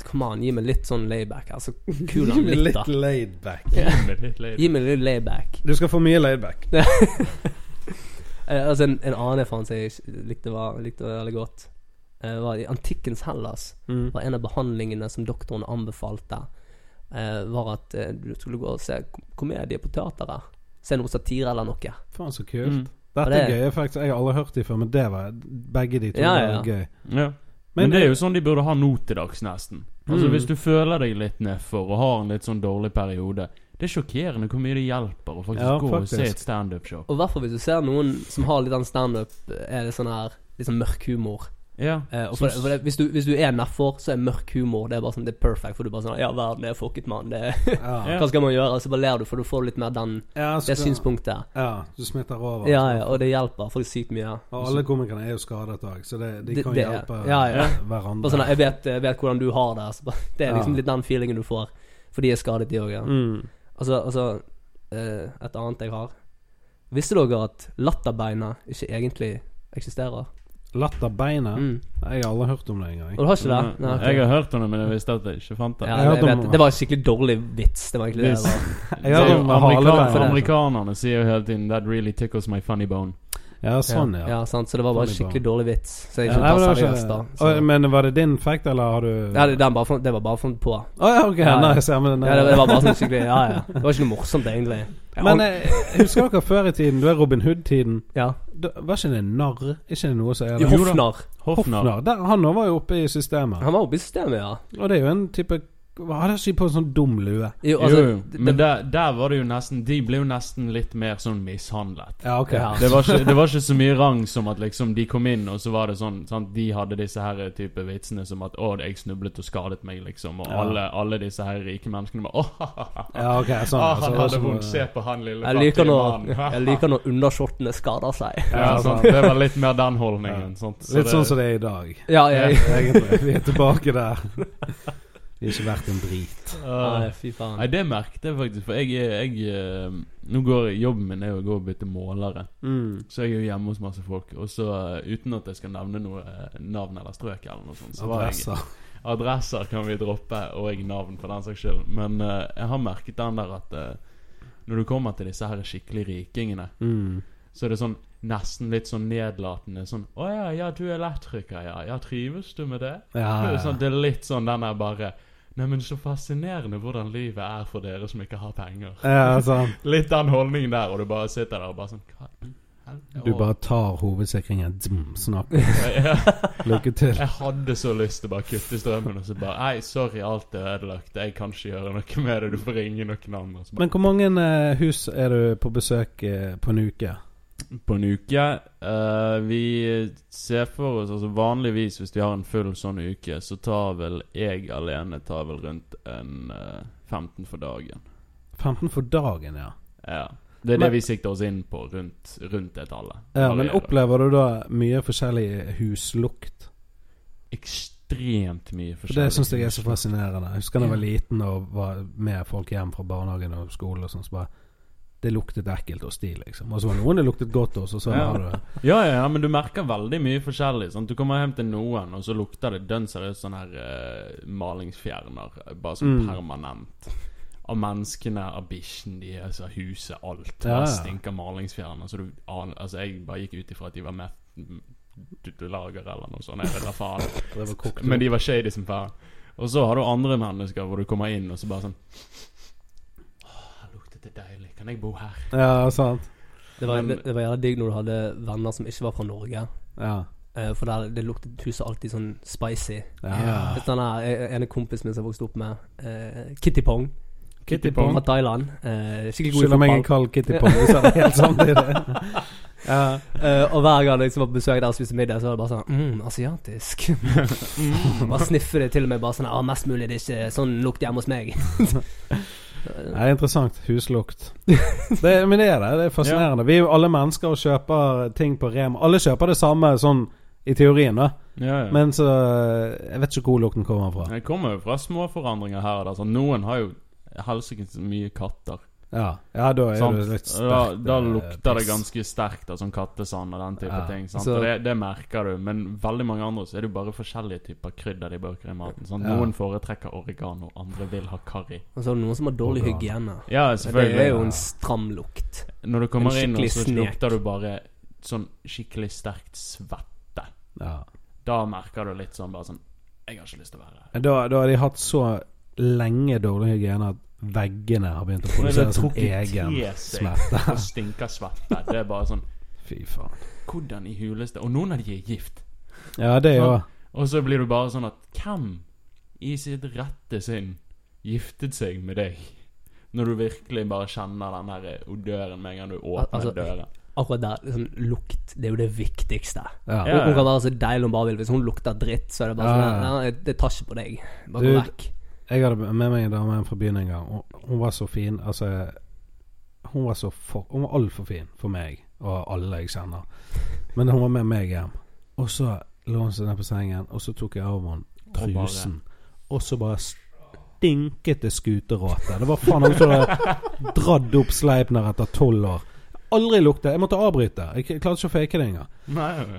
come on, gi meg litt sånn layback. Altså, kul Gi han meg litt, da. litt. Gi meg litt lei. Gi meg litt layback. Du skal få mye layback. *laughs* Eh, altså, en, en annen som jeg likte, var, likte veldig godt, eh, var i antikkens Hellas. Mm. var en av behandlingene som doktoren anbefalte, eh, var at du skulle gå og se kom- komedie på teateret. Se noe satire eller noe. Faen, så kult. Mm. Dette det- er gøy, faktisk. Jeg har aldri hørt de før, men det var begge de to Ja, ja, var gøy. Ja. Men, det er jo sånn de burde ha nå til dags, nesten. Altså Mm. Hvis du føler deg litt nedfor og har en litt sånn dårlig periode Det er sjokkerende hvor mye det hjelper å faktisk Ja, gå og se faktisk. et standup-show. Og i hvert fall hvis du ser noen som har litt den standup, er det sånn her litt sånn mørk humor. Ja. Eh, og for, for det, hvis, du, hvis du er nedfor, så er mørk humor Det er bare sånn, det er perfect. For du bare sånn Ja, verden er fucket, mann. Det, *laughs* Ja. Hva skal man gjøre? Så bare ler du, for du får litt mer den, Ja, det synspunktet. Ja, du smitter over. Ja, ja, og det hjelper folk sykt mye. Og alle komikerne er jo skadet òg, så det, de Det- kan det- hjelpe ja, ja. hverandre. Bare sånn, jeg vet, jeg vet hvordan du har det. Så bare, det er liksom Ja. litt den feelingen du får. For de er skadet, de òg. Ja. mm. Altså, altså eh, Et annet jeg har. Visste dere at latterbeina ikke egentlig eksisterer? Latterbeina? Mm. Jeg har aldri hørt om det engang. Og du har ikke det? Nei, okay. Jeg har hørt om det, men jeg visste at jeg ikke fant det. ja, Jeg jeg vet, det var en skikkelig dårlig vits. Det var egentlig det. Amerikanerne sier jo hele tiden 'That really tickles my funny bone'. Ja, sånn, ja. ja, sant. Så det var bare en Funny skikkelig dårlig vits. Så jeg Ja, ikke tar seriøst, da. Så. Men var det din fact, eller har du Ja, det, den bare, det var bare funnet på. Å ja, ok. Ja. Nice. Ja, men, det, det var bare sånn skikkelig Ja, ja. Det var ikke noe morsomt, egentlig. Men eh, husker dere før i tiden? Du er Robin Hood-tiden. ja. Da- Var ikke det narr? Ikke det noe som er? Hofnar. Hofnar. Hofnar. Der, han var jo oppe i systemet. Han var oppe i systemet, ja. Og det er jo en type Hadde ikke på en sånn dum lue. Jo, altså, jo. jo. Men der, der var det jo nesten De ble jo nesten litt mer sånn mishandlet. Ja, okay. Ja. Det var, ikke, det var ikke så mye rang som at liksom de kom inn, og så var det sånn sant? De hadde disse her type vitsene som at 'Å, jeg snublet og skadet meg', liksom. Og Ja. alle, alle disse her rike menneskene bare 'Å. Ja, okay, sånn. Ah, altså, han hadde vondt. Se på han lille fattige mannen. *laughs* jeg liker når underskjortene skader seg. *laughs* Ja, Ja, sant. sant. Det var litt mer den holdningen. Sant? Så Litt det- sånn som det er i dag, Ja, jeg, *laughs* egentlig. Vi er tilbake der. Vi er ikke verdt en drit. Ah. Nei, fy faen. Nei, det merket jeg faktisk, for jeg, er- jeg eh, Nå går jobben min er jo å gå og bytte målere. Mm. Så jeg er jo hjemme hos masse folk. Og så, eh, uten at jeg skal nevne noe eh, navn eller strøk eller noe sånt, så var jeg Adresser. Adresser kan vi droppe, og jeg navn for den saks skyld. Men eh, jeg har merket den der at eh, når du kommer til disse her skikkelig rikingene, Mm. så er det sånn nesten litt sånn nedlatende sånn 'Å ja, ja, du er elektriker, ja. Ja, trives du med det?' Ja, Det, er ja. sånn, det er litt sånn den der bare Neimen, så fascinerende hvordan livet er for dere som ikke har penger. ja, sånn. *laughs* Litt den holdningen der, og du bare sitter der og bare sånn Hva? Du bare tar hovedsikringen, dzm, snakk. *laughs* Lykke til. Jeg hadde så lyst til å bare kutte strømmen og så bare Nei, sorry, alt er ødelagt. Jeg kan ikke gjøre noe med det. Du får ringe noen andre. Men hvor mange eh, hus er du på besøk eh, på en uke? På en uke Uh, Vi ser for oss Altså vanligvis hvis vi har en full sånn uke, så tar vel jeg alene tar vel rundt en uh, 15 for dagen. 15 for dagen, ja. Ja. Det er Men- det vi sikter oss inn på rundt, rundt det tallet. ja men opplever du da mye forskjellig huslukt? Ekstremt mye For forskjellig. det syns jeg er så fascinerende. Jeg husker da jeg var liten og var med folk hjem fra barnehagen og skole og sånn, så bare Det luktet ekkelt hos de, liksom. Og så var det noen det luktet godt hos, og så Ja. har du Ja, ja, ja, men du merker veldig mye forskjellig. Sant? Du kommer hjem til noen, og så lukter det dønn seriøst sånn her uh, malingsfjerner. Bare sånn Mm. permanent. Av menneskene, av bikkjen deres, av huset, alt. Ja, ja. Det stinker malingsfjerner. Så du aner Altså, jeg bare gikk ut ifra at de var med lager eller noe sånt. Jeg vet da faen. Men de var shady som faen. Og så har du andre mennesker hvor du kommer inn, og så bare sånn Åh, er deilig. Kan jeg bo her? Ja, sant. Det var, Men- det, det var jævla digg når du hadde venner som ikke var fra Norge. Ja. Eh, for der, det luktet huset alltid sånn spicy. ja. ja. Den der eh, ene kompisen min som vokste opp med eh, Kitty Pong Kitty Pong fra Thailand. Eh, skikkelig god i Skylder meg en fotball. kald Kitty Pong. hvis han er helt samtidig. *laughs* ja. Uh, og hver gang jeg liksom var på besøk der og spiste middag, så var det bare sånn mm, asiatisk. mm, *laughs* bare sniffe det til og med bare sånn ah, Mest mulig det er ikke sånn lukt hjemme hos meg. *laughs* Det er interessant. Huslukt. Det, men det er det. Det er fascinerende. Vi er jo alle mennesker og kjøper ting på Rema. Alle kjøper det samme sånn i teorien, da. Ja, ja. Men så Jeg vet ikke hvor lukten kommer fra. Det kommer jo fra små forandringer her og der. Noen har jo helsikes mye katter. Ja, ja da er Sant? det litt Da, sterkt. da eh, lukter det ganske sterkt av sånn kattesand og den type Ja. ting. Sant? Så- og det, det merker du. Men veldig mange andre så er det jo bare forskjellige typer krydder de bruker i maten. Sant? Ja. Noen foretrekker oregano, andre vil ha curry. Og så er det noen som har dårlig oregano. hygiene. Ja, Det er jo en stram lukt. Når du kommer inn, og så lukter du bare sånn skikkelig sterkt svette. Ja. Da merker du litt sånn bare sånn Jeg har ikke lyst til å være her. Da, da har de hatt så lenge dårlig hygiene at veggene har begynt å produsere er sin egen smerte. Og stinker svette. Det er bare sånn Fy faen. Hvordan i huleste Og noen av de er gift. Ja, det er jo Og så blir du bare sånn at Hvem i sitt rette sinn giftet seg med deg? Når du virkelig bare kjenner den her odøren med en gang du åpner Altså, døren. Akkurat der, liksom, lukt, det er jo det viktigste. ja. Hun, hun kan være så deilig hun bare vil. Hvis hun lukter dritt, så er det bare Ja, sånn ja. Nei, det tar ikke på deg. Bare gå vekk. Jeg hadde med meg en dame fra byen en gang. Og hun var så fin. Altså Hun var så for, Hun var altfor fin for meg og alle jeg kjenner. Men hun var med meg hjem. Og så lå hun seg ned på sengen, og så tok jeg av henne trusen. Og så bare stinket det skuteråte. Det var faen noen som hadde dratt opp Sleipner etter tolv år. Aldri lukte Jeg måtte avbryte. Jeg klarte ikke å fake det engang.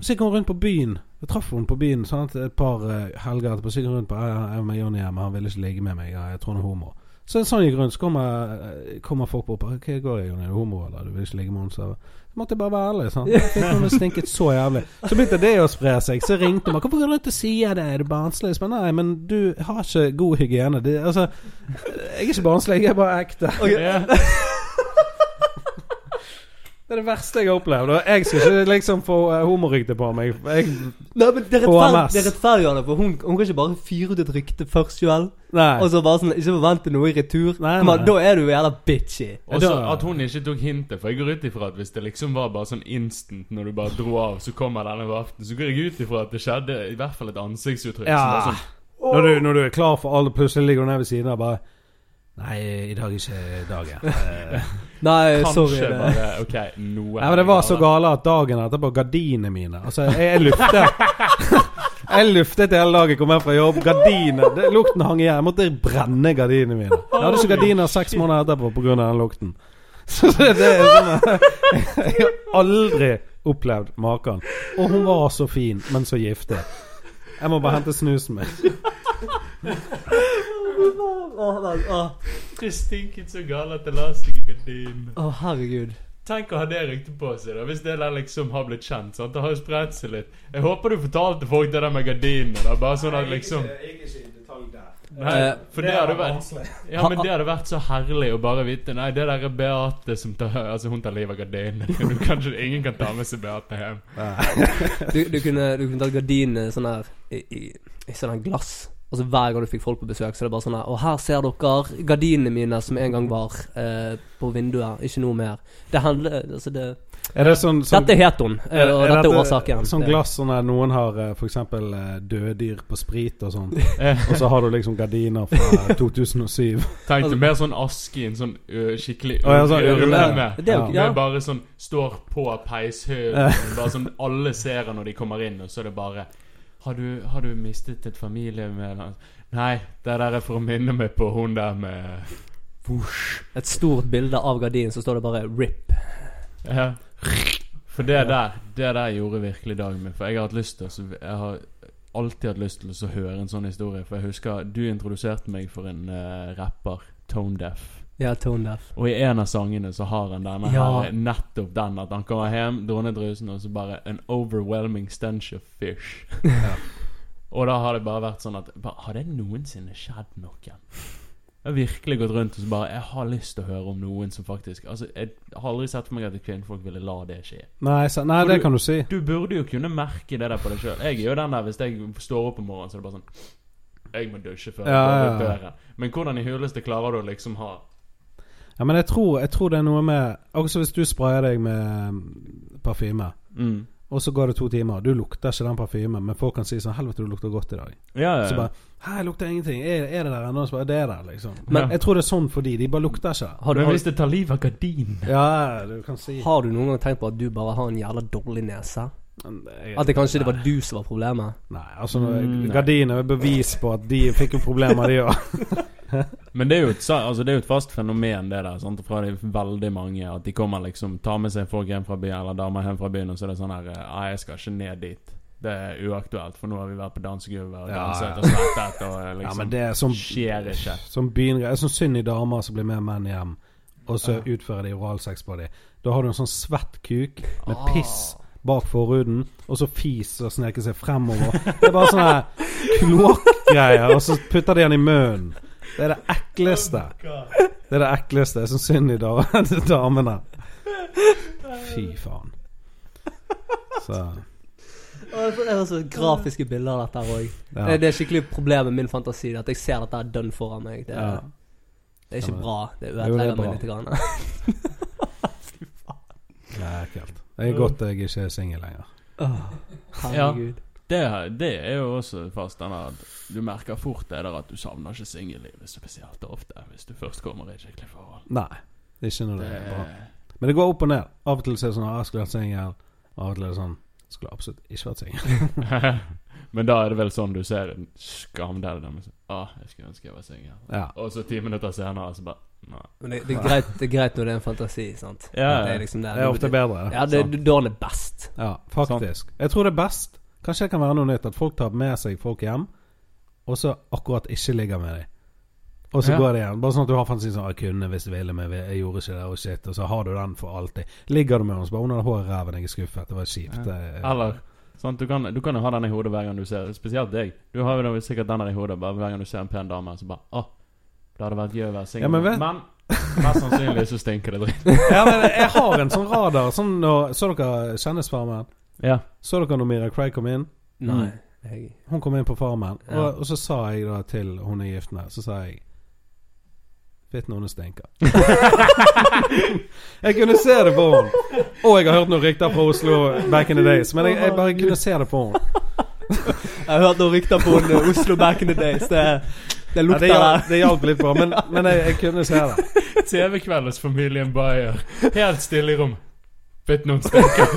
Så gikk hun rundt på byen. Jeg traff henne på byen sant? et par eh, helger etterpå. Så gikk hun rundt på Jeg med Johnny hjemme, han ville ikke ligge med meg. Jeg tror han er homo. Så sånn gikk rundt. Så kommer, eh, kommer folk bort. Hva går det, Johnny? Er du homo, eller? Du vil ikke ligge med henne? Så måtte jeg bare være ærlig. Sant? Jeg fikk stinket så jævlig. Så begynte det å spre seg. Så ringte hun 'Hvorfor går du rundt og sier det? Er du barnslig?' Men nei, men du har ikke god hygiene. Det, altså, jeg er ikke barnslig, jeg er bare ekte. Ja. Det er det verste jeg har opplevd. Og jeg skal ikke liksom få uh, homorykte på meg. Jeg, Nei, men det er rettferdig, er for hun, hun kan ikke bare fyre ut et rykte først sjøl, og så bare sånn ikke forvente noe i retur. Nei, nei. Men, Da er du jævla bitchy. Og så at hun ikke tok hintet. For jeg går ut ifra at hvis det liksom var bare sånn instant når du bare dro av, så kommer denne vaften, så går jeg ut ifra at det skjedde i hvert fall et ansiktsuttrykk. som Ja. var sånn Når du, når du er klar for alle, plutselig ligger hun nede ved siden av bare Nei, i dag er ikke dagen. *laughs* Eh, Nei, Kanskje sorry. det- bare OK, noe Nei, men Det var så gale at dagen etterpå Gardinene mine Altså, jeg, jeg luftet *laughs* Jeg luftet hele dagen, kom hjem fra jobb. Gardiner det, Lukten hang igjen. Jeg måtte brenne gardinene mine. Jeg hadde ikke gardiner seks måneder etterpå pga. den lukten. *laughs* Så det, det er sånn Jeg har aldri opplevd maken. Og hun var så fin, men så giftig. Jeg må bare hente snusen min. Åh, nei, åh. Det stinket så galt at det la seg i gardinen. Å, herregud. Tenk å ha det ryktet på seg, da hvis det der liksom har blitt kjent. sant? Det har jo spredt seg litt. Jeg håper du fortalte folk det der med gardinene. da, Bare sånn at liksom Nei, Eh, for det hadde vært Ja, men det hadde vært så herlig å bare vite Nei, det der er Beate som tar Altså, hun tar livet av gardinene. *laughs* Du kan ikke- Ingen kan ta med seg Beate hjem. *laughs* Du, du, kunne, du kunne tatt gardinene sånn her i, i, i sånn her glass. Altså Hver gang du fikk folk på besøk, så er det bare sånn her Og her ser dere gardinene mine som en gang var eh, på vinduet. Ikke noe mer. Det handler Altså, det Er det sånn, sånn Dette het hun, eh, og dette er årsaken. Sånn Det- glass sånn der noen har eh, for eksempel døde dyr på sprit og sånn. Eh, *laughs* Og så har du liksom gardiner fra *laughs* 2007. Tenk deg mer sånn aske i en sånn ø, skikkelig ja, sånn urne. med. Er Ja. er bare sånn Står på peishøyden, *laughs* Bare sånn Alle ser det når de kommer inn, og så er det bare Har du, har du mistet et familiemedlem? Nei, det der er for å minne meg på hun der med Vosj. Et stort bilde av gardinen, så står det bare 'RIP'. Ja. For det der Det der gjorde virkelig dagen min. For jeg har hatt lyst til Jeg har alltid hatt lyst til å høre en sånn historie. For jeg husker du introduserte meg for en uh, rapper, Tone Deaf. Ja, tone deaf. Og i en av sangene så har han denne Ja. her nettopp den at han kommer hjem, drar ned drusen, og så bare An overwhelming stench of fish. *laughs* og da har det bare vært sånn at bare, Har det noensinne skjedd noen Jeg har virkelig gått rundt og så bare Jeg har lyst til å høre om noen som faktisk Altså, jeg har aldri sett for meg at kvinnfolk ville la det skje. Nei, så, nei det du- kan du si. Du burde jo kunne merke det der på deg sjøl. Jeg gjør den der hvis jeg står opp om morgenen, så er det bare sånn Jeg må dusje før jeg Ja, går ut døren. Men hvordan i huleste klarer du å liksom ha Ja, men jeg tror, jeg tror det er noe med Også hvis du sprayer deg med mm, parfyme, mm. og så går det to timer, du lukter ikke den parfymen, men folk kan si sånn 'Helvete, du lukter godt i dag'. Ja, ja, Så bare 'Hæ, jeg lukter ingenting. Er, er det der ennå?' 'Det er der', liksom. Men- jeg tror det er sånn for de De bare lukter ikke. Har du, Men hvis det tar livet av gardinen Ja, du kan si har du noen gang tenkt på at du bare har en jævla dårlig nese? Jeg- At det kanskje det var du som var problemet? Nei, altså Mm. Gardiner er bevis på at de fikk jo problemer, de òg. *laughs* *laughs* Men det er et, altså det er jo et fast fenomen, det der. Sant? Fra de veldig mange. At de kommer liksom Tar med seg folk hjem fra byen, eller damer hjem fra byen, og så er det sånn her Ja, jeg skal ikke ned dit. Det er uaktuelt, for nå har vi vært på dansegulvet og Ja, danset og svettet og liksom Ja, men det er sånn skjer ikke. Det er Sånn synd i damer som blir med menn hjem, og så utfører de oralsex på dem. Da har du en sånn svett kuk med Ah. piss bak forhuden, og så fis og sneker seg fremover. Det er bare sånne kloakkgreier, og så putter de den i munnen. Det er det ekleste. Det er det ekleste. Det er sånn synd i da- *laughs* damene. Fy faen. Så Det er så grafiske bilder av dette òg. ja. Det, det er skikkelig problemet med min fantasi. At jeg ser dette er dønn foran meg. Det, ja. det er ikke bra. Det er ødelegger bra. meg litt. Grann. *laughs* Det er ekkelt. Det er godt jeg ikke er singel lenger. Oh, Herregud. Det, det er jo også fast den at du merker fort det der at du savner ikke singellivet spesielt ofte hvis du først kommer i et skikkelig forhold. Nei. Ikke når det Det, er bra. Men det går opp og ned. Av og til er det sånn at 'Jeg skulle vært singel'. Av og til er det sånn 'Skulle absolutt ikke vært singel'. *laughs* Men da er det vel sånn du ser en skamdel der med sånn ah, jeg skulle ønske jeg var singel. Ja. Og så ti minutter senere så bare Nei. Men det, det, er greit, det er greit når det er en fantasi, sant? Ja, det er liksom det. Det er ofte bedre. Ja, det, da er dårlig best. Ja, faktisk. Jeg tror det er best. Kanskje det kan være noe nytt at folk tar med seg folk hjem, og så akkurat ikke ligger med dem. Og så Ja. går det igjen. Bare sånn at du har fantasien sånn 'Jeg kunne hvis jeg ville, men jeg gjorde ikke det', og shit. Og så har du den for alltid. Ligger du med henne, så bare 'Hun hadde hår i ræven, jeg er skuffet'. Det var kjipt. Ja. Eller sånn, du, kan, du kan jo ha den i hodet hver gang du ser Spesielt deg. Du har jo sikkert den i hodet bare hver gang du ser en pen dame. Så bare Å, det hadde vært gøy å være singel. Ja, men men mest sannsynlig så stinker det dritt. *laughs* Ja, men jeg har en sånn radar. Sånn Så dere Kjendisfarmen? Ja. Så dere når Mira Craig kom inn? Nei. Jeg, Hun kom inn på Farmen, Ja. og, og så sa jeg da til hun er gift med, så sa jeg Fitten hennes stinker. *laughs* jeg kunne se det på henne. Og jeg har hørt noen rykter fra Oslo back in the days, men jeg, jeg bare kunne se det på henne. *laughs* jeg har hørt noen rykter på en, uh, Oslo back in the days. Det, det Ja, lukter det, hjalp, det hjalp litt på, men, men jeg, jeg kunne se det. *laughs* TV-kveld hos familien Bayer. Helt stille i rom. Vet noen stinker.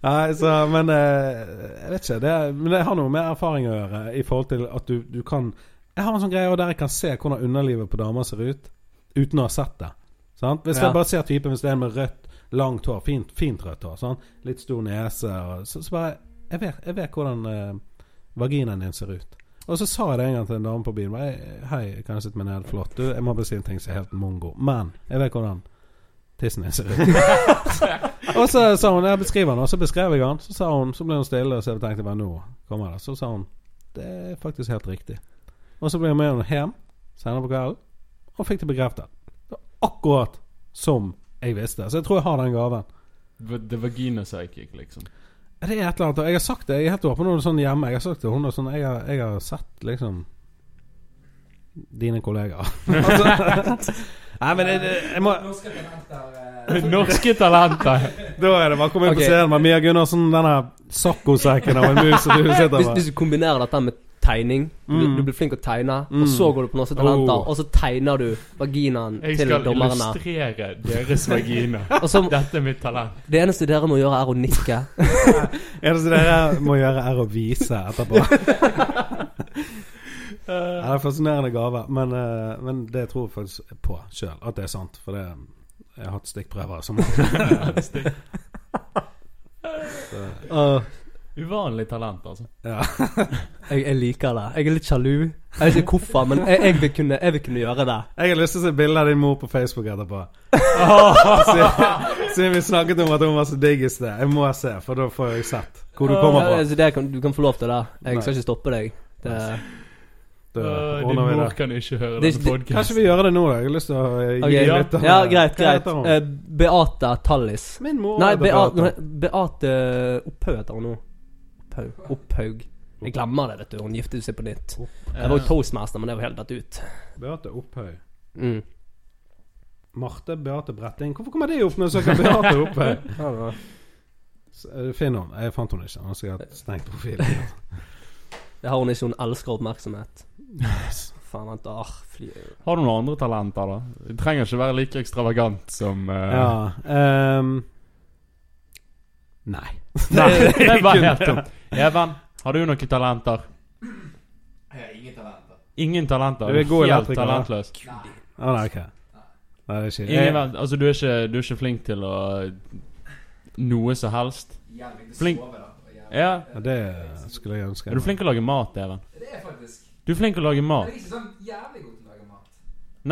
Nei, så, men eh, jeg vet ikke. Det, men det har noe med erfaring å gjøre i forhold til at du, du kan Jeg har en sånn greie der jeg kan se hvordan underlivet på damer ser ut uten å ha sett det. Sant? Hvis jeg bare ser typen Hvis det er en med rødt, langt hår, fint, fint rødt hår, sant? litt stor nese og, så, så bare Jeg vet, jeg vet hvordan eh, vaginaen din ser ut. Og så sa jeg det en gang til en dame på byen. Hei, kan jeg sitte meg ned? Flott. Du, jeg må bare si en ting som er helt mongo. Men jeg vet hvordan tissen din ser ut. *laughs* og så sa hun Jeg beskriver den, og så beskrev jeg den. Så sa hun Så ble hun stille, og så tenkte jeg bare nå kommer det. Så sa hun Det er faktisk helt riktig. Og så ble hun med henne hjem senere på kvelden, og fikk det bekreftet. Det var akkurat som jeg visste. Så jeg tror jeg har den gaven. The vagina psychic, liksom. Det er et eller annet. og Jeg har sagt det. Jeg er helt åpen om det sånn hjemme. Jeg har sagt det hun og sånn jeg har, jeg har sett liksom Dine kollegaer. *laughs* altså, nei, men det, det, jeg må Norske talenter eh, *laughs* Norske talenter. *laughs* Da er det bare å komme inn på scenen med Mia Gundersen, denne saccosekken av en mus som du sitter Hvis, med. hvis du kombinerer dette med tegning du, Mm. du blir flink til å tegne, Mm. og så går du på Norske Talenter, Oh. og så tegner du vaginaen til dommerne. Jeg skal illustrere deres vagina. *laughs* Og så, Dette er mitt talent. det eneste dere må gjøre, er å nikke. det Eneste dere må gjøre, er å vise etterpå. Ja, det er en fascinerende gave, men, eh, men det tror jeg faktisk på sjøl, at det er sant. For det, jeg har hatt stikkprøver som *laughs* Stikk. Uh, Uvanlig talent, altså. ja. *laughs* jeg, jeg liker det. Jeg er litt sjalu. Jeg vet ikke hvorfor, men jeg, jeg, vil, kunne, jeg vil kunne gjøre det. Jeg har lyst til å se bilde av din mor på Facebook etterpå. *laughs* Siden- vi snakket om at hun var så digg i sted. Jeg må se, for da får jeg sett hvor du kommer Ja, fra. altså, det kan, du kan få lov til det. Jeg skal ikke stoppe deg. Det, Øh, Din mor kan ikke høre denne podkasten. Kanskje vi gjør det nå. Jeg har lyst til å gi ja. litt av Ja, greit, Hva greit. heter hun? Eh, Beate Tallis. Min mor Nei, Beate, Beate. Beate Opphaug heter hun nå. Opphaug. Opphaug. Jeg glemmer det, vet du. Hun giftet seg på nytt. Jeg var jo toastmaster, men det var helt datt ut. Beate Opphøy. Mm. Marte Beate Bretting. Hvorfor kommer *laughs* det opp når jeg søker Beate eh, Finn henne. Jeg fant henne ikke. Hun jeg ha stengt profilen. *laughs* Det har hun ikke. Hun elsker oppmerksomhet. *laughs* Faen, vent. Ah, fly. Har du noen andre talenter, da? Du trenger ikke være like ekstravagant som uh... Ja Um... Nei. *laughs* Nei, *laughs* det var helt tomt. Even, har du noen talenter? Jeg har ingen talenter. Ingen talenter? Du er god helt talentløs. Nei. Oh, nei, okay. Nei, det er ikke Ingen, jeg, altså, du er, ikke, du er ikke flink til å Noe som helst? Flink. sove, da. jævlig. Ja. ja, Det skulle jeg ønske. Er du flink til å lage mat, Even? Det er faktisk Du er flink til å lage Jeg mat. er ikke sånn jævlig god til å lage mat.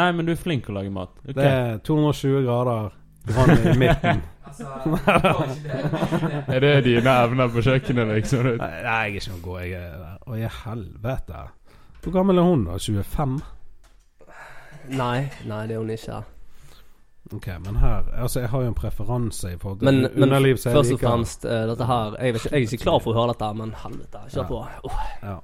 Nei, men du er flink til å lage mat. Okay. Det er 220 grader vann i midten. *laughs* Altså. Er det dine evner på kjøkkenet, liksom? Nei, jeg er ikke noe god. Jeg er der. Å, i helvete. Hvor gammel er hun, da? 25? Nei, nei, det er hun ikke. Ok, men her Altså, jeg har jo en preferanse i forhold til Men, men underliv som først og fremst uh, dette her jeg, vet ikke, jeg er ikke klar for å høre dette, men helvete, kjør Ja. på. Uff. Ja.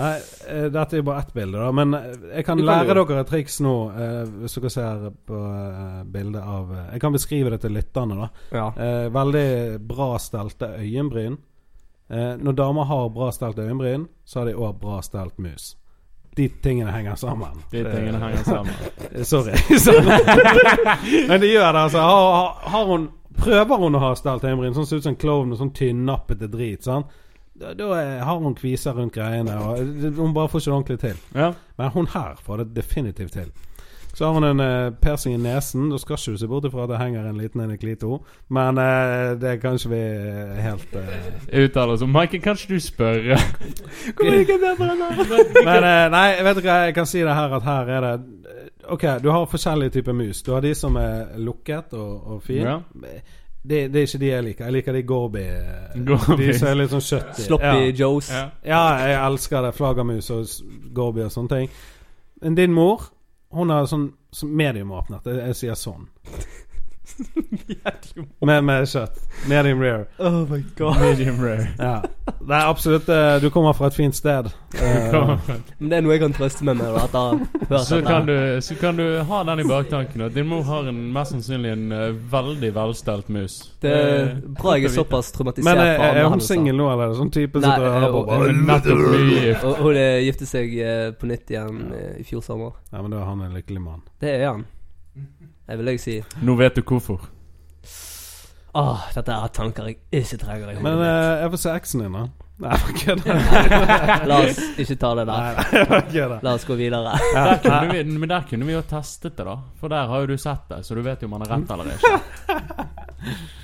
Nei, eh, dette er jo bare ett bilde, da. Men eh, jeg kan kan lære jo- dere et triks nå, eh, hvis dere ser på eh, bildet av eh, Jeg kan beskrive det til lytterne, da. Ja. Eh, veldig bra stelte øyenbryn. Eh, når damer har bra stelt øyenbryn, så har de òg bra stelt mus. De tingene henger sammen. De tingene henger sammen. *laughs* *laughs* Sorry. Men de gjør det, altså. Har, har hun Prøver hun å ha stelt øyenbryn, sånn ser ut som en klovn og sånn tynnappete drit, sant? Da, da har hun kviser rundt greiene, og hun bare får ikke det ordentlig til. Ja. Men hun her får det definitivt til. Så har hun en uh, persing i nesen. Da skal ikke du se bort ifra at det henger en liten en i klito. Men uh, det er kanskje vi eh, helt uh, Uttaler som Maiken, kan ikke du spørre? *laughs* Men eh, nei, vet du hva, jeg kan si det her at her er det eh, Ok, du har forskjellige typer mus. Du har de som er lukket og, og fin. Ja. Det, det er ikke de jeg liker. Jeg liker de Gorby. Gorby. De som er litt sånn kjøttige. Sloppy Ja. Joes. Ja. ja, jeg elsker det. Flaggermus og Gorby og sånne ting. Men din mor, hun har sånn, sånn mediumåpnet. Jeg, jeg sier sånn. Med, med kjøtt. Medium rare. Oh my god. Medium rare. *laughs* Ja. Det er absolutt eh, Du kommer fra et fint sted. Eh, Men det er noe jeg kan trøste meg med *laughs* Så kan, du, så kan du ha den i baktanken. At din mor har en, mest sannsynlig en uh, veldig velstelt mus. Det er bra jeg er såpass traumatisert men er, er hun singel nå, eller er sånn type som Nei, Hun. Og hun giftet seg på nytt igjen i fjor sommer. Ja, men da er han en lykkelig mann. Det er han. Det vil jeg si. Nå vet du hvorfor. Åh, dette er tanker jeg ikke trenger Jeg Men eh, jeg får se eksen din, da. Nei, jeg kødder. *laughs* La oss ikke ta det der. nei, jeg kødder. La oss gå videre. Ja, Der kunne vi, men der kunne vi jo testet det, da. For der har jo du sett det, så du vet jo om han er rett eller ikke. *laughs*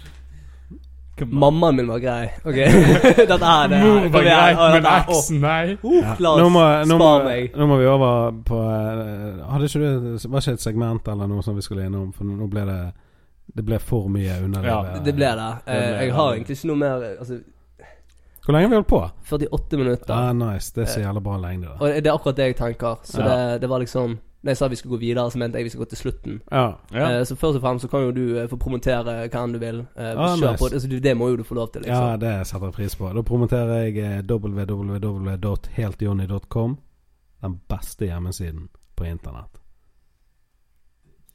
Mammaen min var grei. Ok, *laughs* *laughs* dette her det Mor var grei, men er- eksen, nei. uh, La Nå må, nå, må, meg. nå må vi over på eh, Hadde ikke du Var ikke et segment eller noe som vi skulle innom? For nå ble det Det ble for mye underlivet. Ja, eh. Det ble det. Eh, ble jeg har egentlig ikke noe mer Altså, Hvor lenge har vi holdt på? 48 minutter. Ah, nice. Det er så jævla bra lengde, da. Og det er akkurat det jeg tenker. Så Ja. det, det var liksom Når jeg sa vi skulle gå videre, så mente jeg vi skal gå til slutten. Ja. Ja. Eh, så først og fremst så kan jo du eh, få promotere hva enn du vil. Eh, Ah, nice. på. Altså, du- det må jo du få lov til, ja, liksom. det setter jeg pris på. Da promoterer jeg www.heltjohnny.com. Den beste hjemmesiden på internett.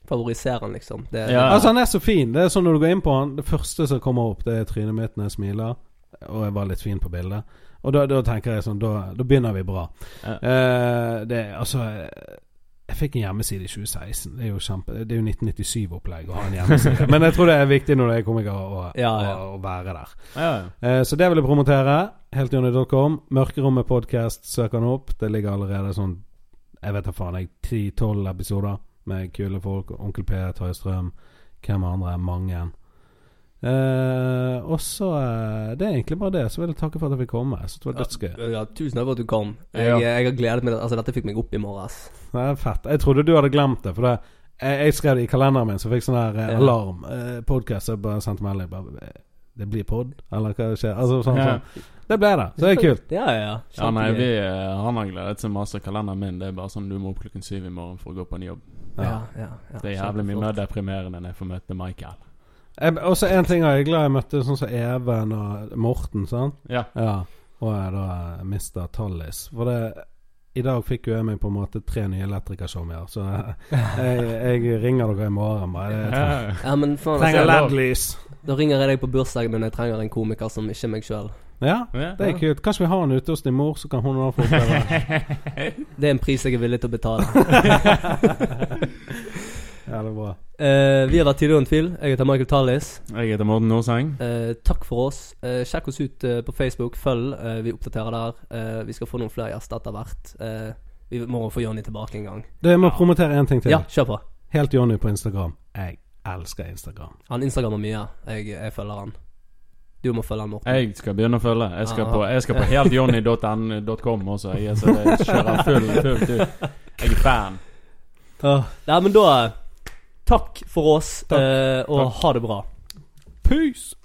Favoriserer han, liksom. Det, Ja. Altså, han er så fin. Det er sånn når du går inn på han Det første som kommer opp, det er trynet mitt når jeg smiler. Og jeg var litt fin på bildet. Og da, da tenker jeg sånn Da, da begynner vi bra. Ja. Uh, det Altså Jeg fikk en hjemmeside i 2016. Det er jo kjempe Det er jo 1997-opplegg å ha en hjemmeside. Men jeg tror det er viktig når det er komiker å, Ja, ja. å, å være der. Ja, ja. Eh, så det vil jeg promotere. Heltjohnny.com. Mørkerommet podcast, søk han opp. Det ligger allerede sånn Jeg vet da faen, jeg 10-12 episoder med kule folk. Onkel P, Tarjei Strøm, hvem andre? Mange. Eh, og så uh, Det er egentlig bare det. Så vil jeg takke for at jeg fikk komme. Jeg synes det var dødsgøy. Ja, tusen takk for at du kom. Jeg, Ja. jeg har gledet meg Altså, dette fikk meg opp i morges. Det er fett. Jeg trodde du hadde glemt det. For det, jeg, jeg skrev det i kalenderen min, så jeg fikk sånn der eh, Ja. alarm. Eh, podcast. Jeg bare sendte melding. Bare, eh, det blir pod, eller hva skjer? Altså sånn, Ja. sånn. Det ble det, så det er kult. Ja, ja, ja. Ja, nei, vi, eh, Han har gledet seg masse. Kalenderen min Det er bare sånn du må opp klokken syv i morgen for å gå på en jobb. ja, Ja. ja, ja, Det er jævlig mye mer deprimerende enn jeg får møte Michael. Jeg- Også en ting jeg er glad jeg møtte sånn som Even og Morten, sant? Ja. Ja. Og jeg da mista Tallis. For det I dag fikk jo jeg meg på en måte tre nye elektrikersommer, så *laughs* jeg, jeg ringer dere i morgen. Bare. Jeg Ja, men faen, trenger altså, LED-lys. da ringer jeg deg på bursdagen min jeg trenger en komiker som ikke er meg sjøl. Ja, det er kult. Kanskje vi har han ute hos din mor, så kan hun få *laughs* oppleve Det er en pris jeg er villig til å betale. *laughs* Jævlig bra. Eh, vi har vært tidligere en tvil. Jeg heter Michael Tallis. Jeg heter Morten Norseng. Eh, takk for oss. Eh, sjekk oss ut eh, på Facebook. Følg. eh, vi oppdaterer der. Eh, vi skal få noen flere gjester etter hvert. Eh, vi må få Jonny tilbake en gang. Det, jeg må promotere en ting til. Ja, kjør på. Helt Jonny på Instagram. Jeg elsker Instagram. Han Instagrammer mye. Jeg, jeg følger han. Du må følge han, Morten. Jeg skal begynne å følge. Jeg skal Aha. på, jeg skal på heltjohnny.com også. Jeg, så jeg kjører full, fullt ut. Jeg er fan. Nei, men da Takk for oss, Takk. eh, og Takk. ha det bra. Peace!